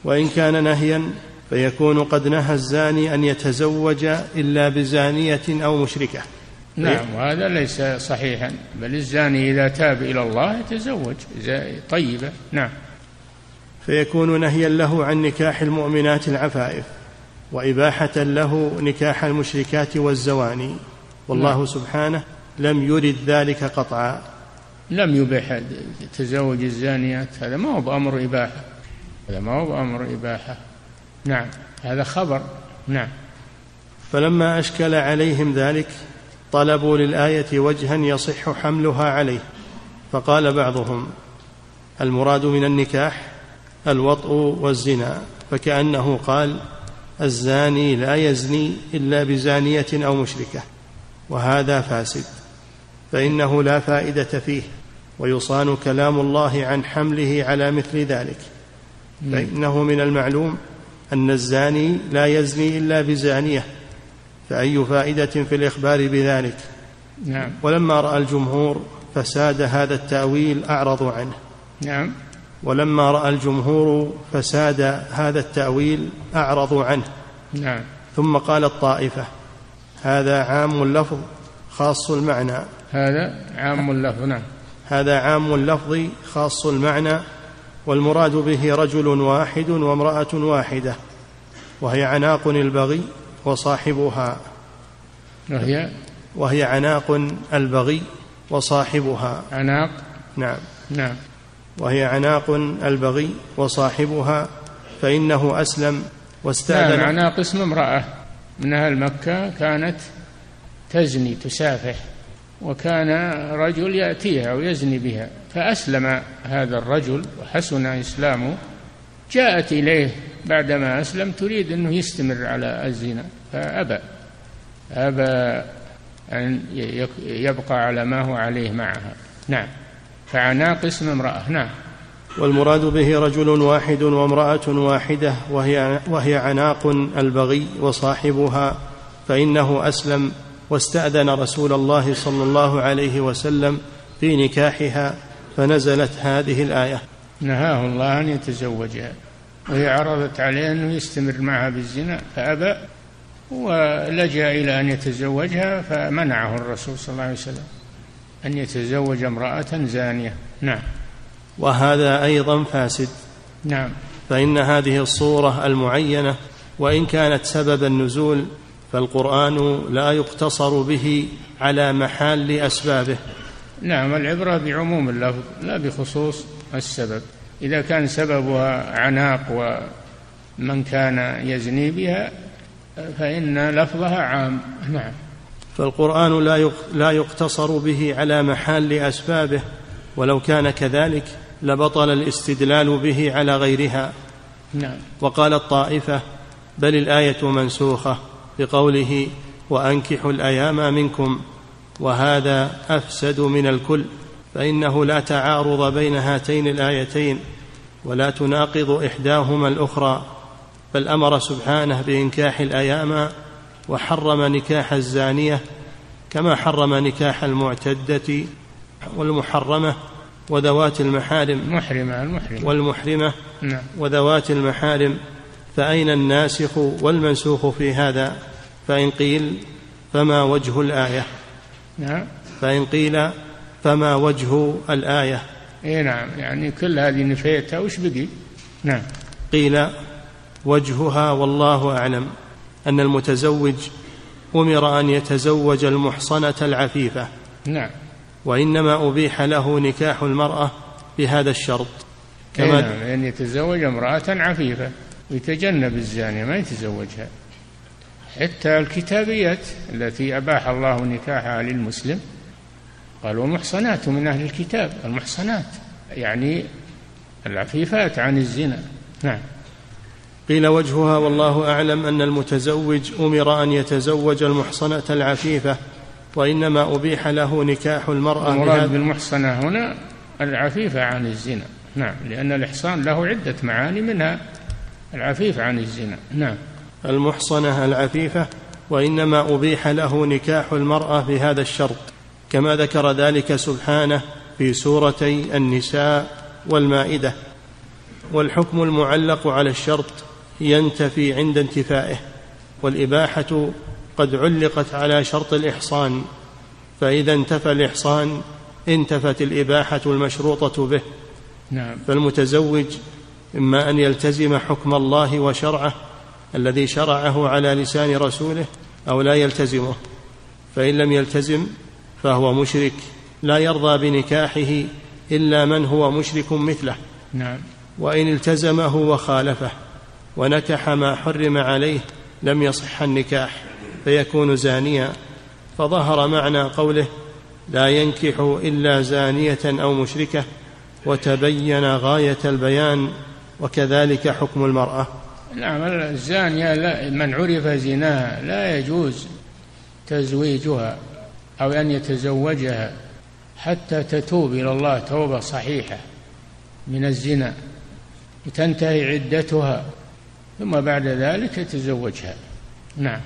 وإن كان نهيا فيكون قد نهى الزاني أن يتزوج إلا بزانية أو مشركة. نعم وهذا ليس صحيحا بل الزاني إذا تاب إلى الله يتزوج طيبه نعم. فيكون نهيا له عن نكاح المؤمنات العفائف وإباحة له نكاح المشركات والزواني. والله نعم. سبحانه لم يرد ذلك قطعا. لم يبح تزوج الزانيات هذا ما هو بأمر إباحة. هذا ما هو بأمر إباحة. نعم هذا خبر. نعم. فلما أشكل عليهم ذلك طلبوا للآية وجها يصح حملها عليه. فقال بعضهم المراد من النكاح الوطء والزنا. فكأنه قال الزاني لا يزني إلا بزانية أو مشركة وهذا فاسد. فإنه لا فائدة فيه ويصان كلام الله عن حمله على مثل ذلك. فإنه من المعلوم أن الزاني لا يزني إلا بزانية فأي فائدة في الإخبار بذلك؟ نعم. ولما رأى الجمهور فساد هذا التأويل أعرضوا عنه. نعم. ولما رأى الجمهور فساد هذا التأويل أعرضوا عنه. نعم. ثم قال الطائفة هذا عام اللفظ خاص المعنى. هذا عام اللفظ نعم. هذا عام اللفظ خاص المعنى والمراد به رجل واحد وامرأة واحدة وهي عناق البغي وصاحبها. وهي؟ وهي عناق البغي وصاحبها. عناق؟ نعم. نعم. وهي عناق البغي وصاحبها فإنه أسلم واستأذن. نعم عناق اسم امرأة. من أهل مكة كانت تزني تسافح وكان رجل يأتيها ويزني بها. فأسلم هذا الرجل وحسن إسلامه. جاءت إليه بعدما أسلم تريد أنه يستمر على الزنا فأبى أبى أن يبقى على ما هو عليه معها. نعم. فعناق اسم امرأة. نعم. والمراد به رجل واحد وامرأة واحدة وهي, وهي عناق البغي وصاحبها فإنه أسلم واستأذن رسول الله صلى الله عليه وسلم في نكاحها. فنزلت هذه الآية. نهاه الله أن يتزوجها. وهي عرضت عليه أنه يستمر معها بالزنا فأبى ولجأ إلى أن يتزوجها فمنعه الرسول صلى الله عليه وسلم أن يتزوج امرأة زانية. نعم. وهذا أيضا فاسد. نعم. فإن هذه الصورة المعينة وإن كانت سبب النزول فالقرآن لا يقتصر به على محال أسبابه. نعم العبرة بعموم اللفظ لا بخصوص السبب. إذا كان سببها عناق ومن كان يزني بها فإن لفظها عام. نعم. فالقرآن لا يقتصر به على محال أسبابه ولو كان كذلك لبطل الاستدلال به على غيرها. نعم. وقال الطائفة بل الآية منسوخة بقوله وأنكحوا الأيام منكم. وهذا أفسد من الكل فإنه لا تعارض بين هاتين الآيتين ولا تناقض إحداهما الأخرى بل أمر سبحانه بإنكاح الأيام وحرم نكاح الزانية كما حرم نكاح المعتدة والمحرمة وذوات المحارم. المحرمة المحرمة. والمحرمة نعم. وذوات المحارم. فأين الناسخ والمنسوخ في هذا؟ فإن قيل فما وجه الآية؟ نعم. فإن قيل فما وجه الآية؟ إي نعم يعني كل هذه نفيتها وش بقي؟ نعم. قيل وجهها والله أعلم أن المتزوج أمر أن يتزوج المحصنة العفيفة. نعم. وإنما أبيح له نكاح المرأة بهذا الشرط. كما نعم أن يتزوج امرأة عفيفة ويتجنب الزانية ما يتزوجها. حتى الكتابيات التي أباح الله نكاحها للمسلم قال ومحصنات من أهل الكتاب المحصنات يعني العفيفات عن الزنا. نعم. قيل وجهها والله أعلم أن المتزوج أمر أن يتزوج المحصنة العفيفة وإنما أبيح له نكاح المرأة المراد بالمحصنة هنا العفيفة عن الزنا. نعم لأن الإحصان له عدة معاني منها العفيف عن الزنا. نعم. المحصنة العفيفة وإنما أبيح له نكاح المرأة بهذا الشرط كما ذكر ذلك سبحانه في سورتي النساء والمائدة. والحكم المعلق على الشرط ينتفي عند انتفائه والإباحة قد علقت على شرط الإحصان فإذا انتفى الإحصان انتفت الإباحة المشروطة به. نعم. فالمتزوج إما أن يلتزم حكم الله وشرعه الذي شرعه على لسان رسوله أو لا يلتزمه. فإن لم يلتزم فهو مشرك لا يرضى بنكاحه إلا من هو مشرك مثله. نعم. وإن التزمه وخالفه ونكح ما حرم عليه لم يصح النكاح فيكون زانيا. فظهر معنى قوله لا ينكح إلا زانية أو مشركة وتبين غاية البيان وكذلك حكم المرأة. نعم الزانية لا من عرف زناها لا يجوز تزويجها أو أن يتزوجها حتى تتوب إلى الله توبة صحيحة من الزنا. وتنتهي عدتها ثم بعد ذلك يتزوجها. نعم.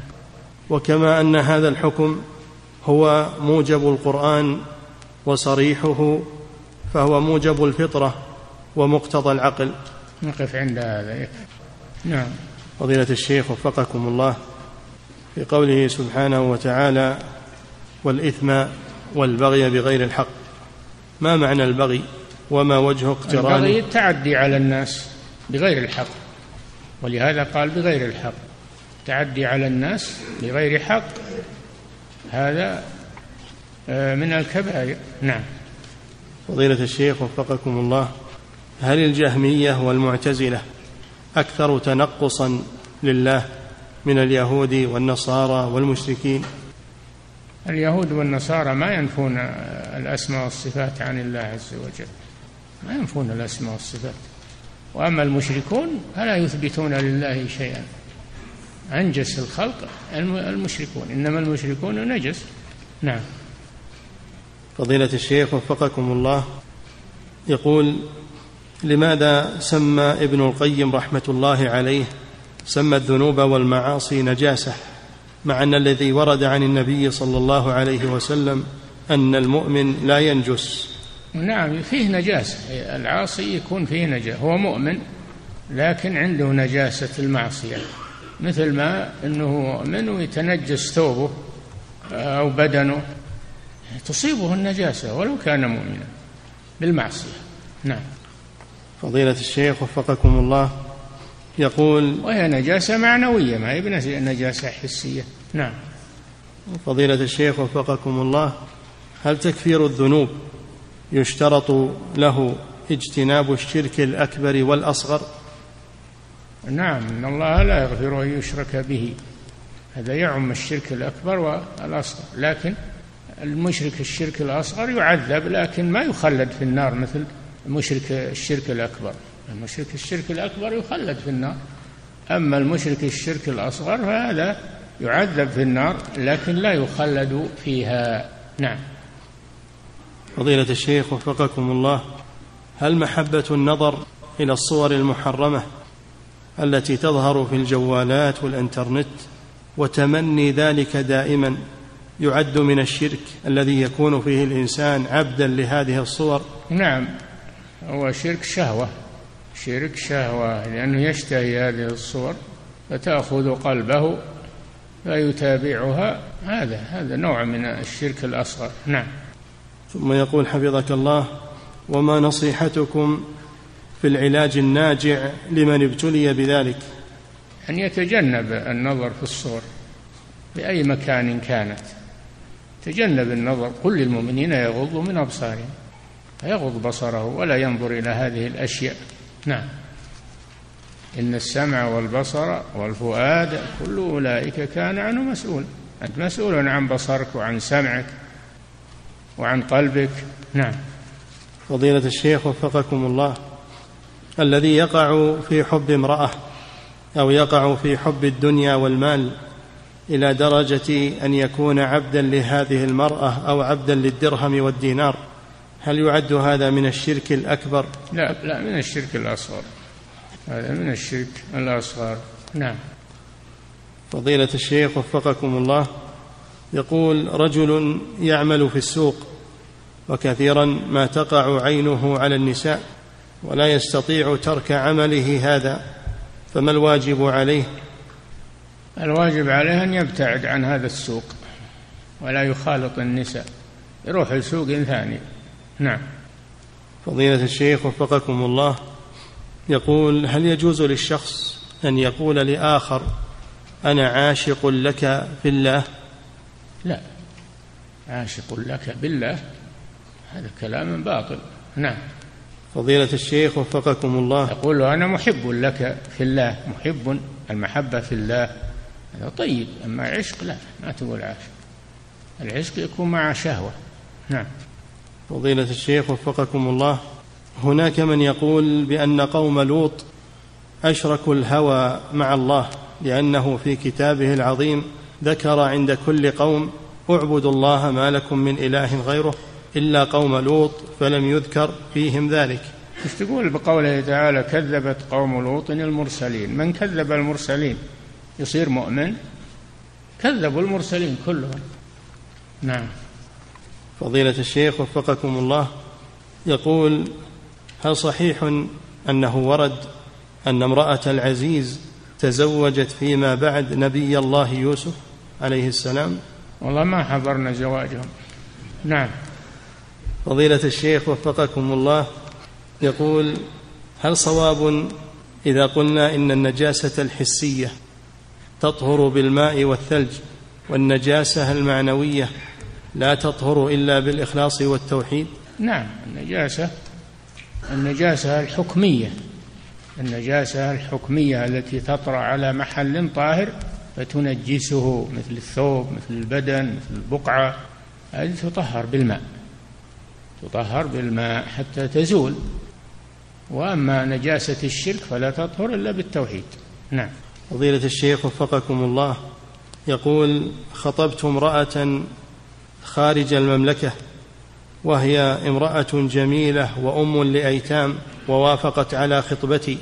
وكما أن هذا الحكم هو موجب القرآن وصريحه فهو موجب الفطرة ومقتضى العقل. نقف عند هذا نعم. فضيلة الشيخ وفقكم الله في قوله سبحانه وتعالى والإثم والبغي بغير الحق. ما معنى البغي وما وجه اقترانه البغي التعدي على الناس بغير الحق ولهذا قال بغير الحق. تعدي على الناس بغير حق هذا آه، من الكبائر. نعم. فضيلة الشيخ وفقكم الله هل الجهمية والمعتزلة أكثر تنقصا لله من اليهود والنصارى والمشركين. اليهود والنصارى ما ينفون الأسماء والصفات عن الله عز وجل. ما ينفون الأسماء والصفات. وأما المشركون فلا يثبتون لله شيئا. أنجس الخلق المشركون. إنما المشركون نجس. نعم. فضيلة الشيخ وفقكم الله يقول لماذا سمى ابن القيم رحمة الله عليه سمى الذنوب والمعاصي نجاسة مع أن الذي ورد عن النبي صلى الله عليه وسلم أن المؤمن لا ينجس. نعم فيه نجاسة. العاصي يكون فيه نجاسة هو مؤمن لكن عنده نجاسة المعصية. مثل ما أنه مؤمن ويتنجس ثوبه أو بدنه تصيبه النجاسة ولو كان مؤمنا بالمعصية. نعم. فضيلة الشيخ وفقكم الله. يقول وهي نجاسة معنوية ما هي نجاسة حسية. نعم. فضيلة الشيخ وفقكم الله هل تكفير الذنوب يشترط له اجتناب الشرك الأكبر والأصغر؟ نعم إن الله لا يغفر أن يشرك به. هذا يعم الشرك الأكبر والأصغر. لكن المشرك الشرك الأصغر يعذب لكن ما يخلد في النار مثل مشرك الشرك الأكبر. المشرك الشرك الأكبر يخلد في النار. أما المشرك الشرك الأصغر فهذا يعذب في النار لكن لا يخلد فيها. نعم. فضيلة الشيخ وفقكم الله هل محبة النظر إلى الصور المحرمة التي تظهر في الجوالات والإنترنت وتمني ذلك دائما يعد من الشرك الذي يكون فيه الإنسان عبدا لهذه الصور؟ نعم. هو شرك شهوة. شرك شهوة. لأنه يشتهي هذه الصور فتأخذ قلبه فيتابعها. هذا هذا نوع من الشرك الأصغر. نعم. ثم يقول حفظك الله وما نصيحتكم في العلاج الناجع لمن ابتلي بذلك؟ أن يتجنب النظر في الصور بأي مكان كانت. تجنب النظر. كل المؤمنين يغضوا من أبصارهم. فيغض بصره ولا ينظر إلى هذه الأشياء. نعم. إن السمع والبصر والفؤاد كل أولئك كان عنه مسؤول. أنت مسؤول عن بصرك وعن سمعك وعن قلبك. نعم. فضيلة الشيخ وفقكم الله الذي يقع في حب امرأة أو يقع في حب الدنيا والمال إلى درجة أن يكون عبدا لهذه المرأة أو عبدا للدرهم والدينار هل يعد هذا من الشرك الأكبر؟ لا لا من الشرك الأصغر. هذا من الشرك الأصغر. نعم. فضيلة الشيخ وفقكم الله يقول رجل يعمل في السوق وكثيرا ما تقع عينه على النساء ولا يستطيع ترك عمله هذا فما الواجب عليه؟ الواجب عليه أن يبتعد عن هذا السوق ولا يخالط النساء يروح لسوق ثاني. نعم. فضيلة الشيخ وفقكم الله يقول هل يجوز للشخص أن يقول لآخر أنا عاشق لك في الله؟ لا. عاشق لك بالله هذا كلام باطل. نعم. فضيلة الشيخ وفقكم الله. يقول أنا محب لك في الله محب المحبة في الله. هذا طيب أما عشق لا ما تقول عاشق. العشق يكون مع شهوة. نعم. فضيلة الشيخ وفقكم الله. هناك من يقول بأن قوم لوط أشركوا الهوى مع الله لأنه في كتابه العظيم ذكر عند كل قوم اعبدوا الله ما لكم من إله غيره إلا قوم لوط فلم يذكر فيهم ذلك. إيش تقول بقوله تعالى كذبت قوم لوط المرسلين؟ من كذب المرسلين؟ يصير مؤمن؟ كذبوا المرسلين كلهم. نعم. فضيلة الشيخ وفقكم الله يقول هل صحيح أنه ورد أن امرأة العزيز تزوجت فيما بعد نبي الله يوسف عليه السلام؟ والله ما حضرنا زواجهم نعم. فضيلة الشيخ وفقكم الله يقول هل صواب إذا قلنا إن النجاسة الحسية تطهر بالماء والثلج والنجاسة المعنوية لا تطهر إلا بالإخلاص والتوحيد؟ نعم النجاسة النجاسة الحكمية النجاسة الحكمية التي تطرأ على محل طاهر فتنجسه مثل الثوب مثل البدن مثل البقعة هذه تطهر بالماء تطهر بالماء حتى تزول. وأما نجاسة الشرك فلا تطهر إلا بالتوحيد. نعم. فضيلة الشيخ وفقكم الله يقول خطبت امرأة خارج المملكة وهي امرأة جميلة وأم لأيتام ووافقت على خطبتي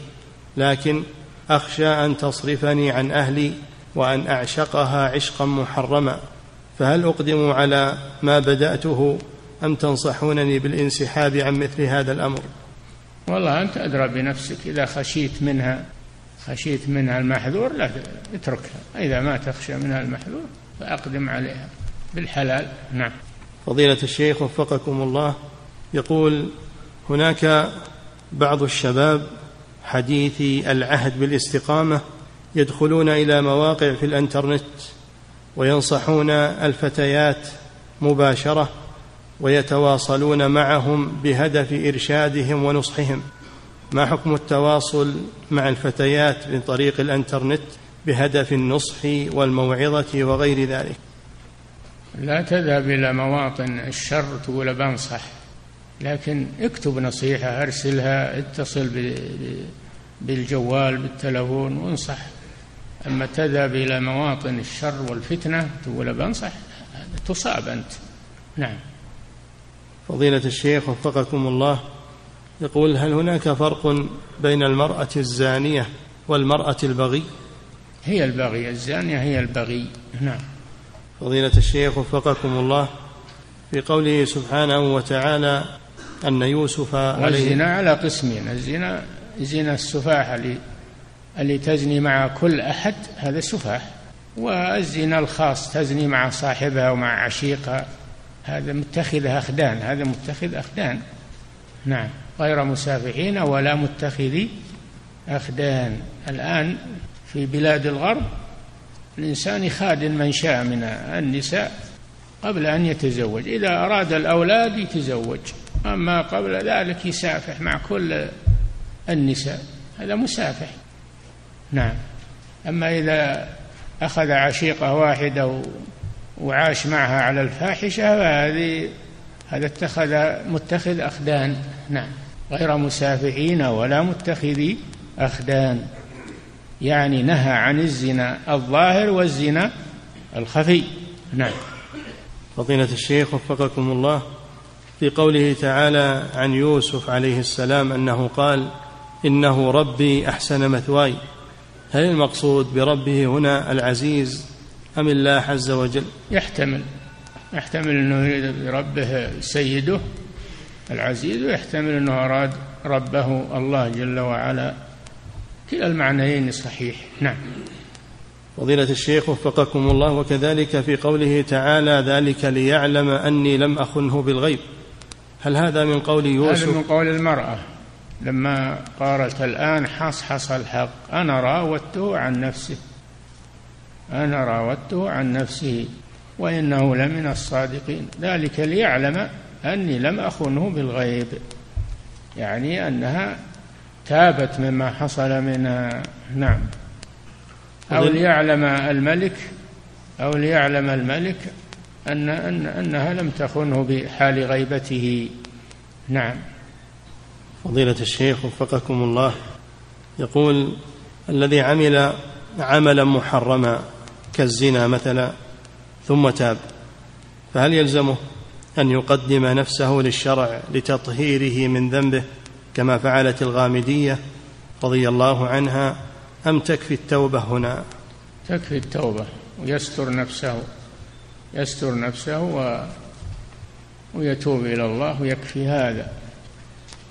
لكن أخشى أن تصرفني عن أهلي وأن أعشقها عشقا محرما. فهل أقدم على ما بدأته أم تنصحونني بالانسحاب عن مثل هذا الأمر؟ والله أنت أدرى بنفسك إذا خشيت منها خشيت منها المحذور لا اتركها إذا ما تخشى منها المحذور فأقدم عليها. بالحلال. نعم. فضيلة الشيخ وفقكم الله يقول هناك بعض الشباب حديثي العهد بالاستقامة يدخلون إلى مواقع في الإنترنت وينصحون الفتيات مباشرة ويتواصلون معهم بهدف إرشادهم ونصحهم. ما حكم التواصل مع الفتيات من طريق الإنترنت بهدف النصح والموعظة وغير ذلك؟ لا تذهب إلى مواطن الشر تقول بنصح لكن اكتب نصيحة أرسلها اتصل بالجوال بالتلفون وانصح. أما تذهب إلى مواطن الشر والفتنة تقول بنصح تصاب أنت. نعم. فضيلة الشيخ وفقكم الله يقول هل هناك فرق بين المرأة الزانية والمرأة البغي؟ هي البغي الزانية هي البغي. نعم. فضيلة الشيخ وفقكم الله في قوله سبحانه وتعالى أن يوسف عليه والزنا على قسمين الزنا زنا السفاح اللي اللي تزني مع كل أحد هذا سفاح. والزنا الخاص تزني مع صاحبها ومع عشيقها هذا متخذ أخدان هذا متخذ أخدان. نعم غير مسافحين ولا متخذي أخدان. الآن في بلاد الغرب الإنسان يخادن من شاء من النساء قبل أن يتزوج. إذا أراد الأولاد يتزوج. أما قبل ذلك يسافح مع كل النساء. هذا مسافح. نعم. أما إذا أخذ عشيقة واحدة وعاش معها على الفاحشة فهذه هذا اتخذ متخذ أخدان. نعم. غير مسافحين ولا متخذي أخدان. يعني نهى عن الزنا الظاهر والزنا الخفي. نعم. فضيلة الشيخ وفقكم الله في قوله تعالى عن يوسف عليه السلام أنه قال إنه ربي أحسن مثواي. هل المقصود بربه هنا العزيز أم الله عز وجل؟ يحتمل. يحتمل أنه يريد بربه سيده العزيز ويحتمل أنه أراد ربه الله جل وعلا. كلا المعنيين صحيح. نعم. فضيلة الشيخ وفقكم الله وكذلك في قوله تعالى ذلك ليعلم أني لم أخنه بالغيب. هل هذا من قول يوسف؟ هذا من قول المرأة. لما قالت الآن حصحص الحق أنا راودته عن نفسه أنا راودته عن نفسه وإنه لمن الصادقين. ذلك ليعلم أني لم أخنه بالغيب. يعني أنها تابت مما حصل منها نعم. أو ليعلم الملك أو ليعلم الملك أن, أن أنها لم تخنه بحال غيبته. نعم. فضيلة الشيخ وفقكم الله يقول الذي عمل عملا محرما كالزنا مثلا ثم تاب فهل يلزمه أن يقدم نفسه للشرع لتطهيره من ذنبه؟ كما فعلت الغامدية رضي الله عنها أم تكفي التوبة هنا؟ تكفي التوبة ويستر نفسه يستر نفسه و ويتوب إلى الله ويكفي هذا.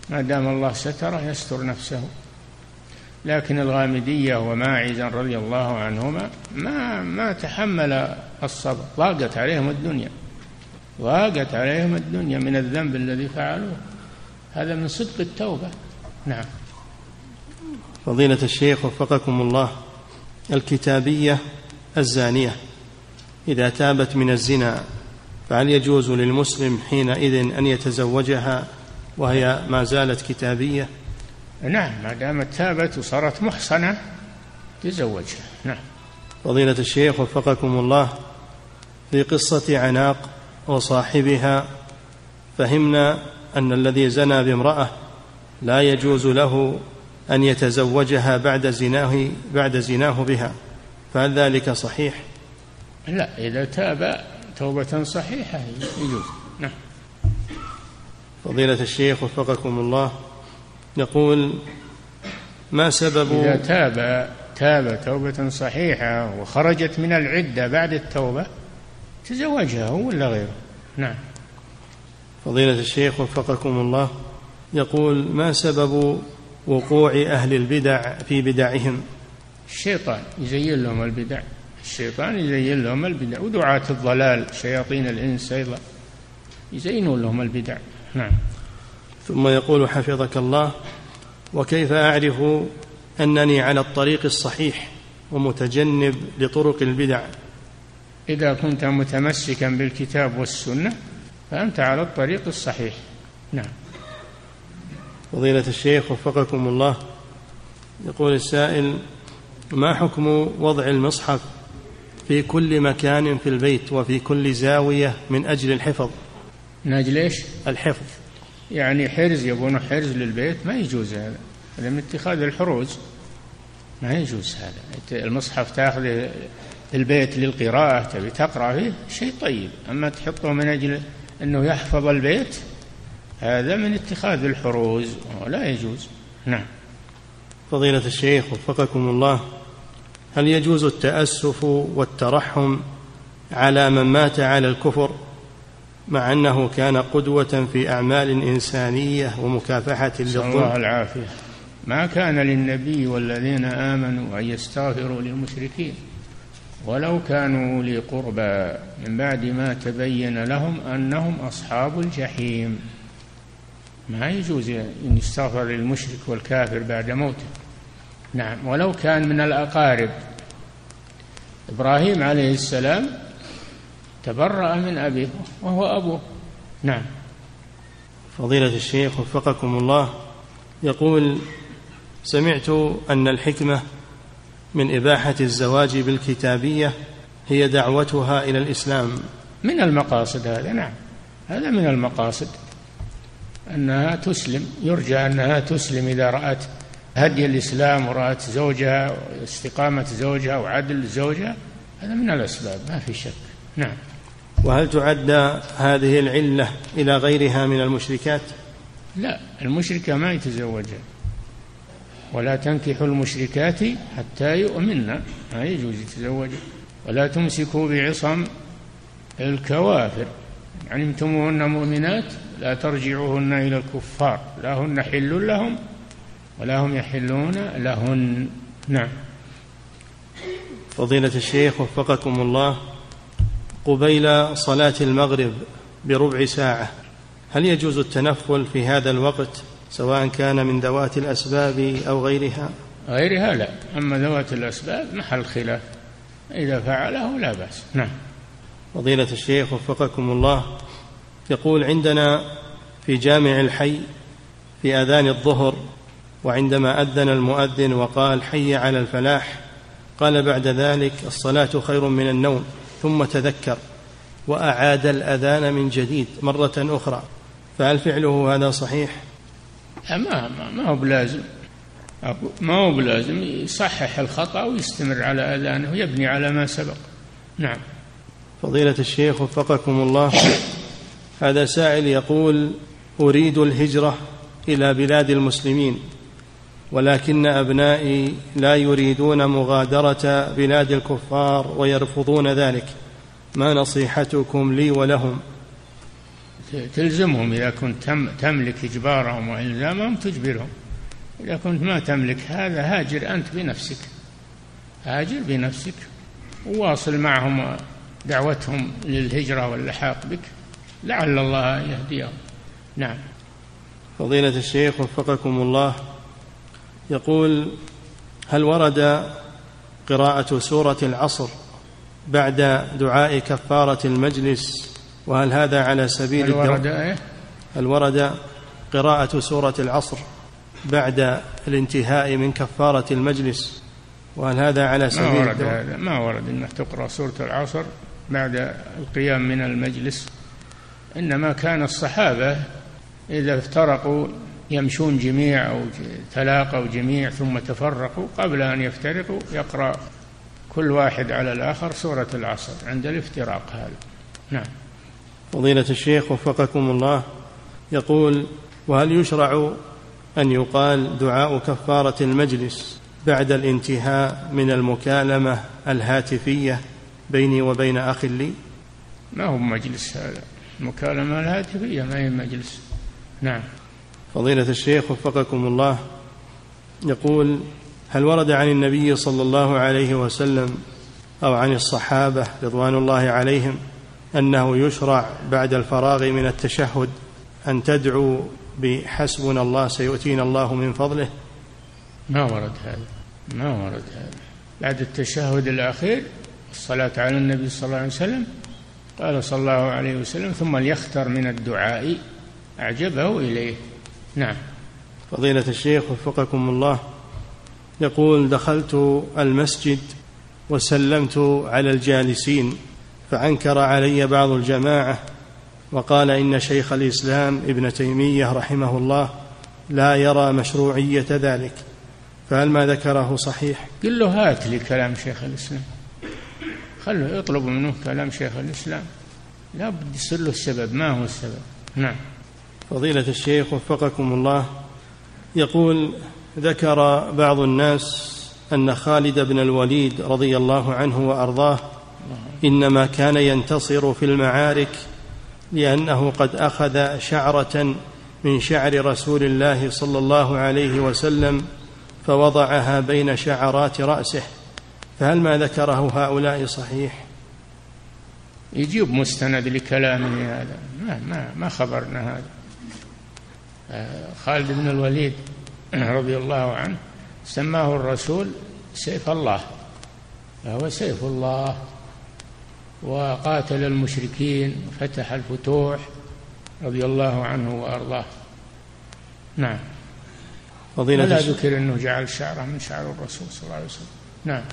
ما دام الله ستره يستر نفسه. لكن الغامدية وماعزا رضي الله عنهما ما ما تحمل الصبر. ضاقت عليهم الدنيا. ضاقت عليهم الدنيا من الذنب الذي فعلوه. هذا من صدق التوبة. نعم. فضيلة الشيخ وفقكم الله الكتابية الزانية. إذا تابت من الزنا فهل يجوز للمسلم حينئذ أن يتزوجها وهي ما زالت كتابية؟ نعم ما دامت تابت وصارت محصنة تزوجها. نعم. فضيلة الشيخ وفقكم الله في قصة عناق وصاحبها فهمنا أن الذي زنى بامرأة لا يجوز له أن يتزوجها بعد زناه بعد زناه بها. فهل ذلك صحيح؟ لا إذا تاب توبة صحيحة يجوز. نعم. فضيلة الشيخ وفقكم الله يقول ما سبب إذا تاب تاب توبة صحيحة وخرجت من العدة بعد التوبة تزوجها هو ولا غيره؟ نعم. فضيلة الشيخ وفقكم الله يقول ما سبب وقوع أهل البدع في بدعهم؟ الشيطان يزين لهم البدع. الشيطان يزين لهم البدع ودعاة الضلال شياطين الإنس أيضا يزينون لهم البدع. نعم. ثم يقول حفظك الله وكيف أعرف أنني على الطريق الصحيح ومتجنب لطرق البدع؟ إذا كنت متمسكا بالكتاب والسنة فأنت على الطريق الصحيح. نعم. فضيلة الشيخ وفقكم الله يقول السائل ما حكم وضع المصحف في كل مكان في البيت وفي كل زاوية من أجل الحفظ؟ من أجل إيش؟ الحفظ. يعني حرز يبون حرز للبيت ما يجوز هذا. هذا من اتخاذ الحروز ما يجوز هذا. المصحف تاخذه البيت للقراءة تبي تقرأ فيه شيء طيب. أما تحطه من أجل أنه يحفظ البيت هذا من اتخاذ الحروز ولا يجوز. نعم. فضيلة الشيخ وفقكم الله هل يجوز التأسف والترحم على من مات على الكفر مع أنه كان قدوة في أعمال إنسانية ومكافحة للظلم الله العافية. ما كان للنبي والذين آمنوا أن يستغفروا للمشركين؟ ولو كانوا أولي قربى من بعد ما تبين لهم أنهم أصحاب الجحيم. ما يجوز أن يستغفر للمشرك والكافر بعد موته. نعم ولو كان من الأقارب. إبراهيم عليه السلام تبرأ من أبيه وهو أبوه. نعم. فضيلة الشيخ وفقكم الله يقول سمعت أن الحكمة من إباحة الزواج بالكتابية هي دعوتها إلى الإسلام. من المقاصد هذا؟ نعم هذا من المقاصد أنها تسلم يرجى أنها تسلم إذا رأت هدي الإسلام ورأت زوجها استقامة زوجها وعدل زوجها. هذا من الأسباب ما في شك. نعم. وهل تعد هذه العلة إلى غيرها من المشركات؟ لا المشركة ما يتزوجها. ولا تنكحوا المشركات حتى يؤمن. ما يجوز يتزوج. ولا تمسكوا بعصم الكوافر. علمتموهن مؤمنات؟ لا ترجعوهن إلى الكفار. لا هن حل لهم ولا هم يحلون لهن. نعم. فضيلة الشيخ وفقكم الله قبيل صلاة المغرب بربع ساعة هل يجوز التنفل في هذا الوقت؟ سواء كان من ذوات الأسباب أو غيرها. غيرها لا أما ذوات الأسباب محل خلاف. إذا فعله لا بأس. نعم. فضيلة الشيخ وفقكم الله يقول عندنا في جامع الحي في آذان الظهر وعندما أذن المؤذن وقال حي على الفلاح قال بعد ذلك الصلاة خير من النوم ثم تذكر وأعاد الأذان من جديد مرة أخرى. فهل فعله هذا صحيح؟ ما ما, هو بلازم. ما هو بلازم. يصحح الخطأ ويستمر على أذانه ويبني على ما سبق. نعم. فضيلة الشيخ وفقكم الله. هذا سائل يقول أريد الهجرة إلى بلاد المسلمين ولكن أبنائي لا يريدون مغادرة بلاد الكفار ويرفضون ذلك. ما نصيحتكم لي ولهم؟ تلزمهم إذا كنت تملك إجبارهم وإلزامهم تجبرهم. إذا كنت ما تملك هذا هاجر أنت بنفسك. هاجر بنفسك. وواصل معهم دعوتهم للهجرة واللحاق بك. لعل الله يهديهم. نعم. فضيلة الشيخ وفقكم الله. يقول هل ورد قراءة سورة العصر بعد دعاء كفارة المجلس وهل هذا على سبيل هل ورد إيه؟ هل ورد قراءة سورة العصر بعد الانتهاء من كفارة المجلس. وهل هذا على سبيل ما ورد هذا ما ورد أنه تقرأ سورة العصر بعد القيام من المجلس. إنما كان الصحابة إذا افترقوا يمشون جميع أو تلاقوا جميع ثم تفرقوا قبل أن يفترقوا يقرأ كل واحد على الآخر سورة العصر عند الافتراق هذا. نعم. فضيلة الشيخ وفقكم الله يقول وهل يشرع أن يقال دعاء كفارة المجلس بعد الانتهاء من المكالمة الهاتفية بيني وبين أخ لي؟ ما هو مجلس هذا؟ المكالمة الهاتفية ما هي مجلس. نعم. فضيلة الشيخ وفقكم الله يقول هل ورد عن النبي صلى الله عليه وسلم أو عن الصحابة رضوان الله عليهم أنه يشرع بعد الفراغ من التشهد أن تدعو بحسبنا الله سيؤتينا الله من فضله. ما ورد هذا ما ورد هذا. بعد التشهد الأخير الصلاة على النبي صلى الله عليه وسلم قال صلى الله عليه وسلم ثم ليختر من الدعاء أعجبه إليه. نعم. فضيلة الشيخ وفقكم الله يقول دخلت المسجد وسلمت على الجالسين فأنكر علي بعض الجماعة وقال إن شيخ الإسلام ابن تيمية رحمه الله لا يرى مشروعية ذلك فهل ما ذكره صحيح؟ قل له هات لي كلام شيخ الإسلام. خلوا يطلب منه كلام شيخ الإسلام. لا بد يصير له السبب. ما هو السبب؟ نعم. فضيلة الشيخ وفقكم الله يقول ذكر بعض الناس أن خالد بن الوليد رضي الله عنه وأرضاه إنما كان ينتصر في المعارك لأنه قد أخذ شعرة من شعر رسول الله صلى الله عليه وسلم فوضعها بين شعرات رأسه. فهل ما ذكره هؤلاء صحيح؟ يجيب مستند لكلامه هذا. ما ما ما خبرنا هذا. آه، خالد بن الوليد رضي الله عنه سماه الرسول سيف الله. فهو سيف الله. وقاتل المشركين وفتح الفتوح رضي الله عنه وأرضاه. نعم. فضيلة ولا ذكر إنه جعل شعره من شعر الرسول صلى الله عليه وسلم. نعم.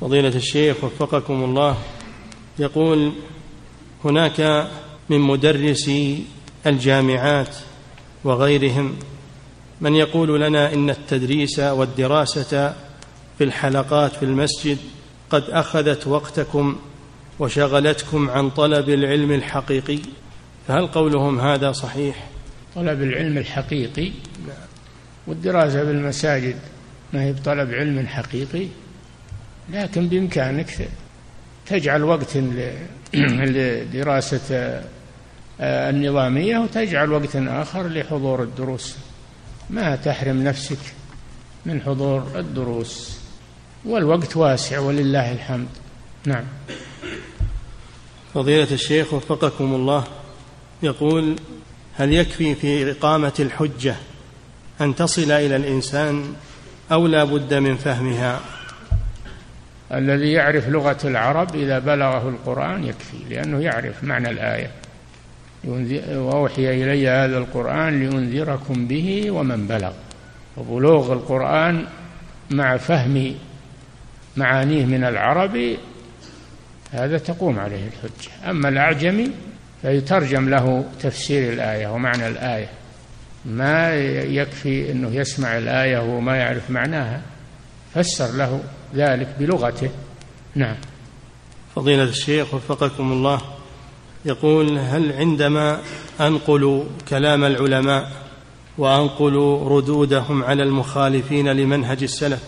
فضيلة الشيخ وفقكم الله يقول هناك من مدرسي الجامعات وغيرهم من يقول لنا إن التدريس والدراسة في الحلقات في المسجد قد أخذت وقتكم وشغلتكم عن طلب العلم الحقيقي فهل قولهم هذا صحيح؟ طلب العلم الحقيقي؟ والدراسة في المساجد ما هي بطلب علم حقيقي؟ لكن بإمكانك تجعل وقت لدراسة آه، النظامية وتجعل وقت آخر لحضور الدروس. ما تحرم نفسك من حضور الدروس. والوقت واسع ولله الحمد. نعم. فضيلة الشيخ وفقكم الله يقول هل يكفي في إقامة الحجة أن تصل إلى الإنسان أو لا بد من فهمها؟ الذي يعرف لغة العرب إذا بلغه القرآن يكفي لأنه يعرف معنى الآية. وأوحي إلي هذا القرآن لأنذركم به ومن بلغ. وبلوغ القرآن مع فهم معانيه من العربي هذا تقوم عليه الحجة. أما الأعجمي فيترجم له تفسير الآية ومعنى الآية. ما يكفي أنه يسمع الآية وما يعرف معناها. فسر له ذلك بلغته. نعم. فضيلة الشيخ وفقكم الله يقول هل عندما أنقل كلام العلماء وأنقل ردودهم على المخالفين لمنهج السلف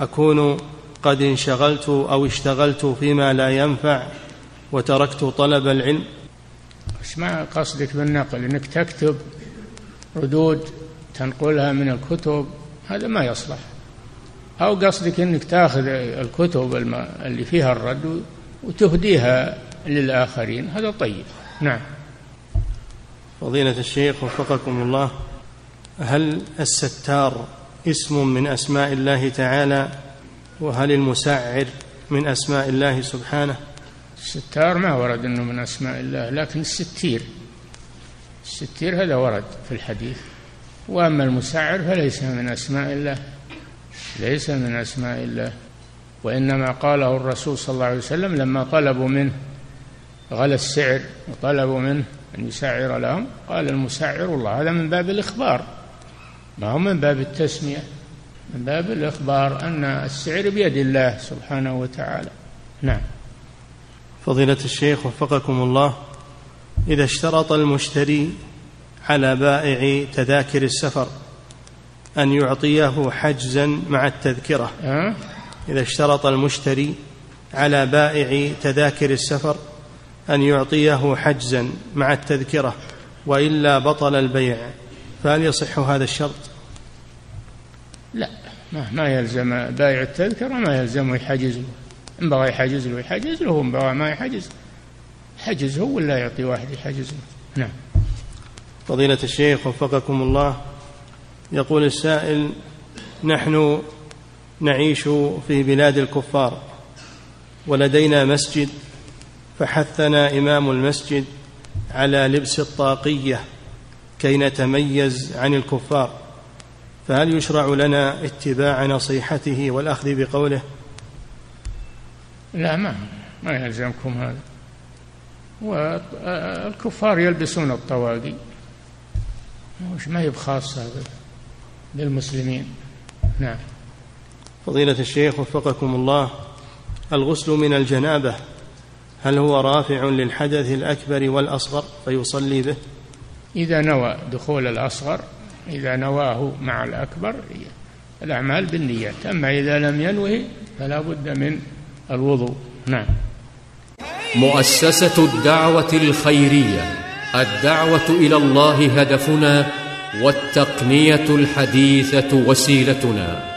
أكون قد انشغلت أو اشتغلت فيما لا ينفع وتركت طلب العلم. إيش ما قصدك بالنقل إنك تكتب ردود تنقلها من الكتب هذا ما يصلح. أو قصدك أنك تأخذ الكتب اللي فيها الرد وتهديها للآخرين. هذا طيب. نعم. فضيلة الشيخ وفقكم الله هل الستار اسم من أسماء الله تعالى؟ وهل المسعر من أسماء الله سبحانه؟ الستار ما ورد أنه من أسماء الله لكن الستير الستير هذا ورد في الحديث. وأما المسعر فليس من أسماء الله ليس من أسماء الله. وإنما قاله الرسول صلى الله عليه وسلم لما طلبوا منه غلا السعر وطلبوا منه أن يسعر لهم قال المسعر الله هذا من باب الإخبار ما هو من باب التسمية. من باب الإخبار أن السعر بيد الله سبحانه وتعالى. نعم. فضيلة الشيخ وفقكم الله إذا اشترط المشتري على بائع تذاكر السفر أن يعطيه حجزا مع التذكرة. إذا اشترط المشتري على بائع تذاكر السفر أن يعطيه حجزا مع التذكرة وإلا بطل البيع فهل يصح هذا الشرط؟ لا. ما, ما يلزم بائع التذكرة ما يلزمه يحجز له إن بغى يحجز له يحجز له إن بغى ما يحجز حجز هو ولا يعطي واحد يحجز له نعم. فضيلة الشيخ وفقكم الله يقول السائل نحن نعيش في بلاد الكفار ولدينا مسجد فحثنا إمام المسجد على لبس الطاقية كي نتميز عن الكفار. فهل يشرع لنا اتباع نصيحته والأخذ بقوله؟ لا ما ما يلزمكم هذا. والكفار يلبسون الطواقي مش ما هي بخاصة للمسلمين. نعم. فضيلة الشيخ وفقكم الله الغسل من الجنابة هل هو رافع للحدث الأكبر والأصغر فيصلي به؟ إذا نوى دخول الأصغر إذا نواه مع الأكبر الأعمال بالنيات أما إذا لم ينوه فلا بد من الوضوء. نعم. مؤسسة الدعوة الخيرية الدعوة إلى الله هدفنا والتقنية الحديثة وسيلتنا.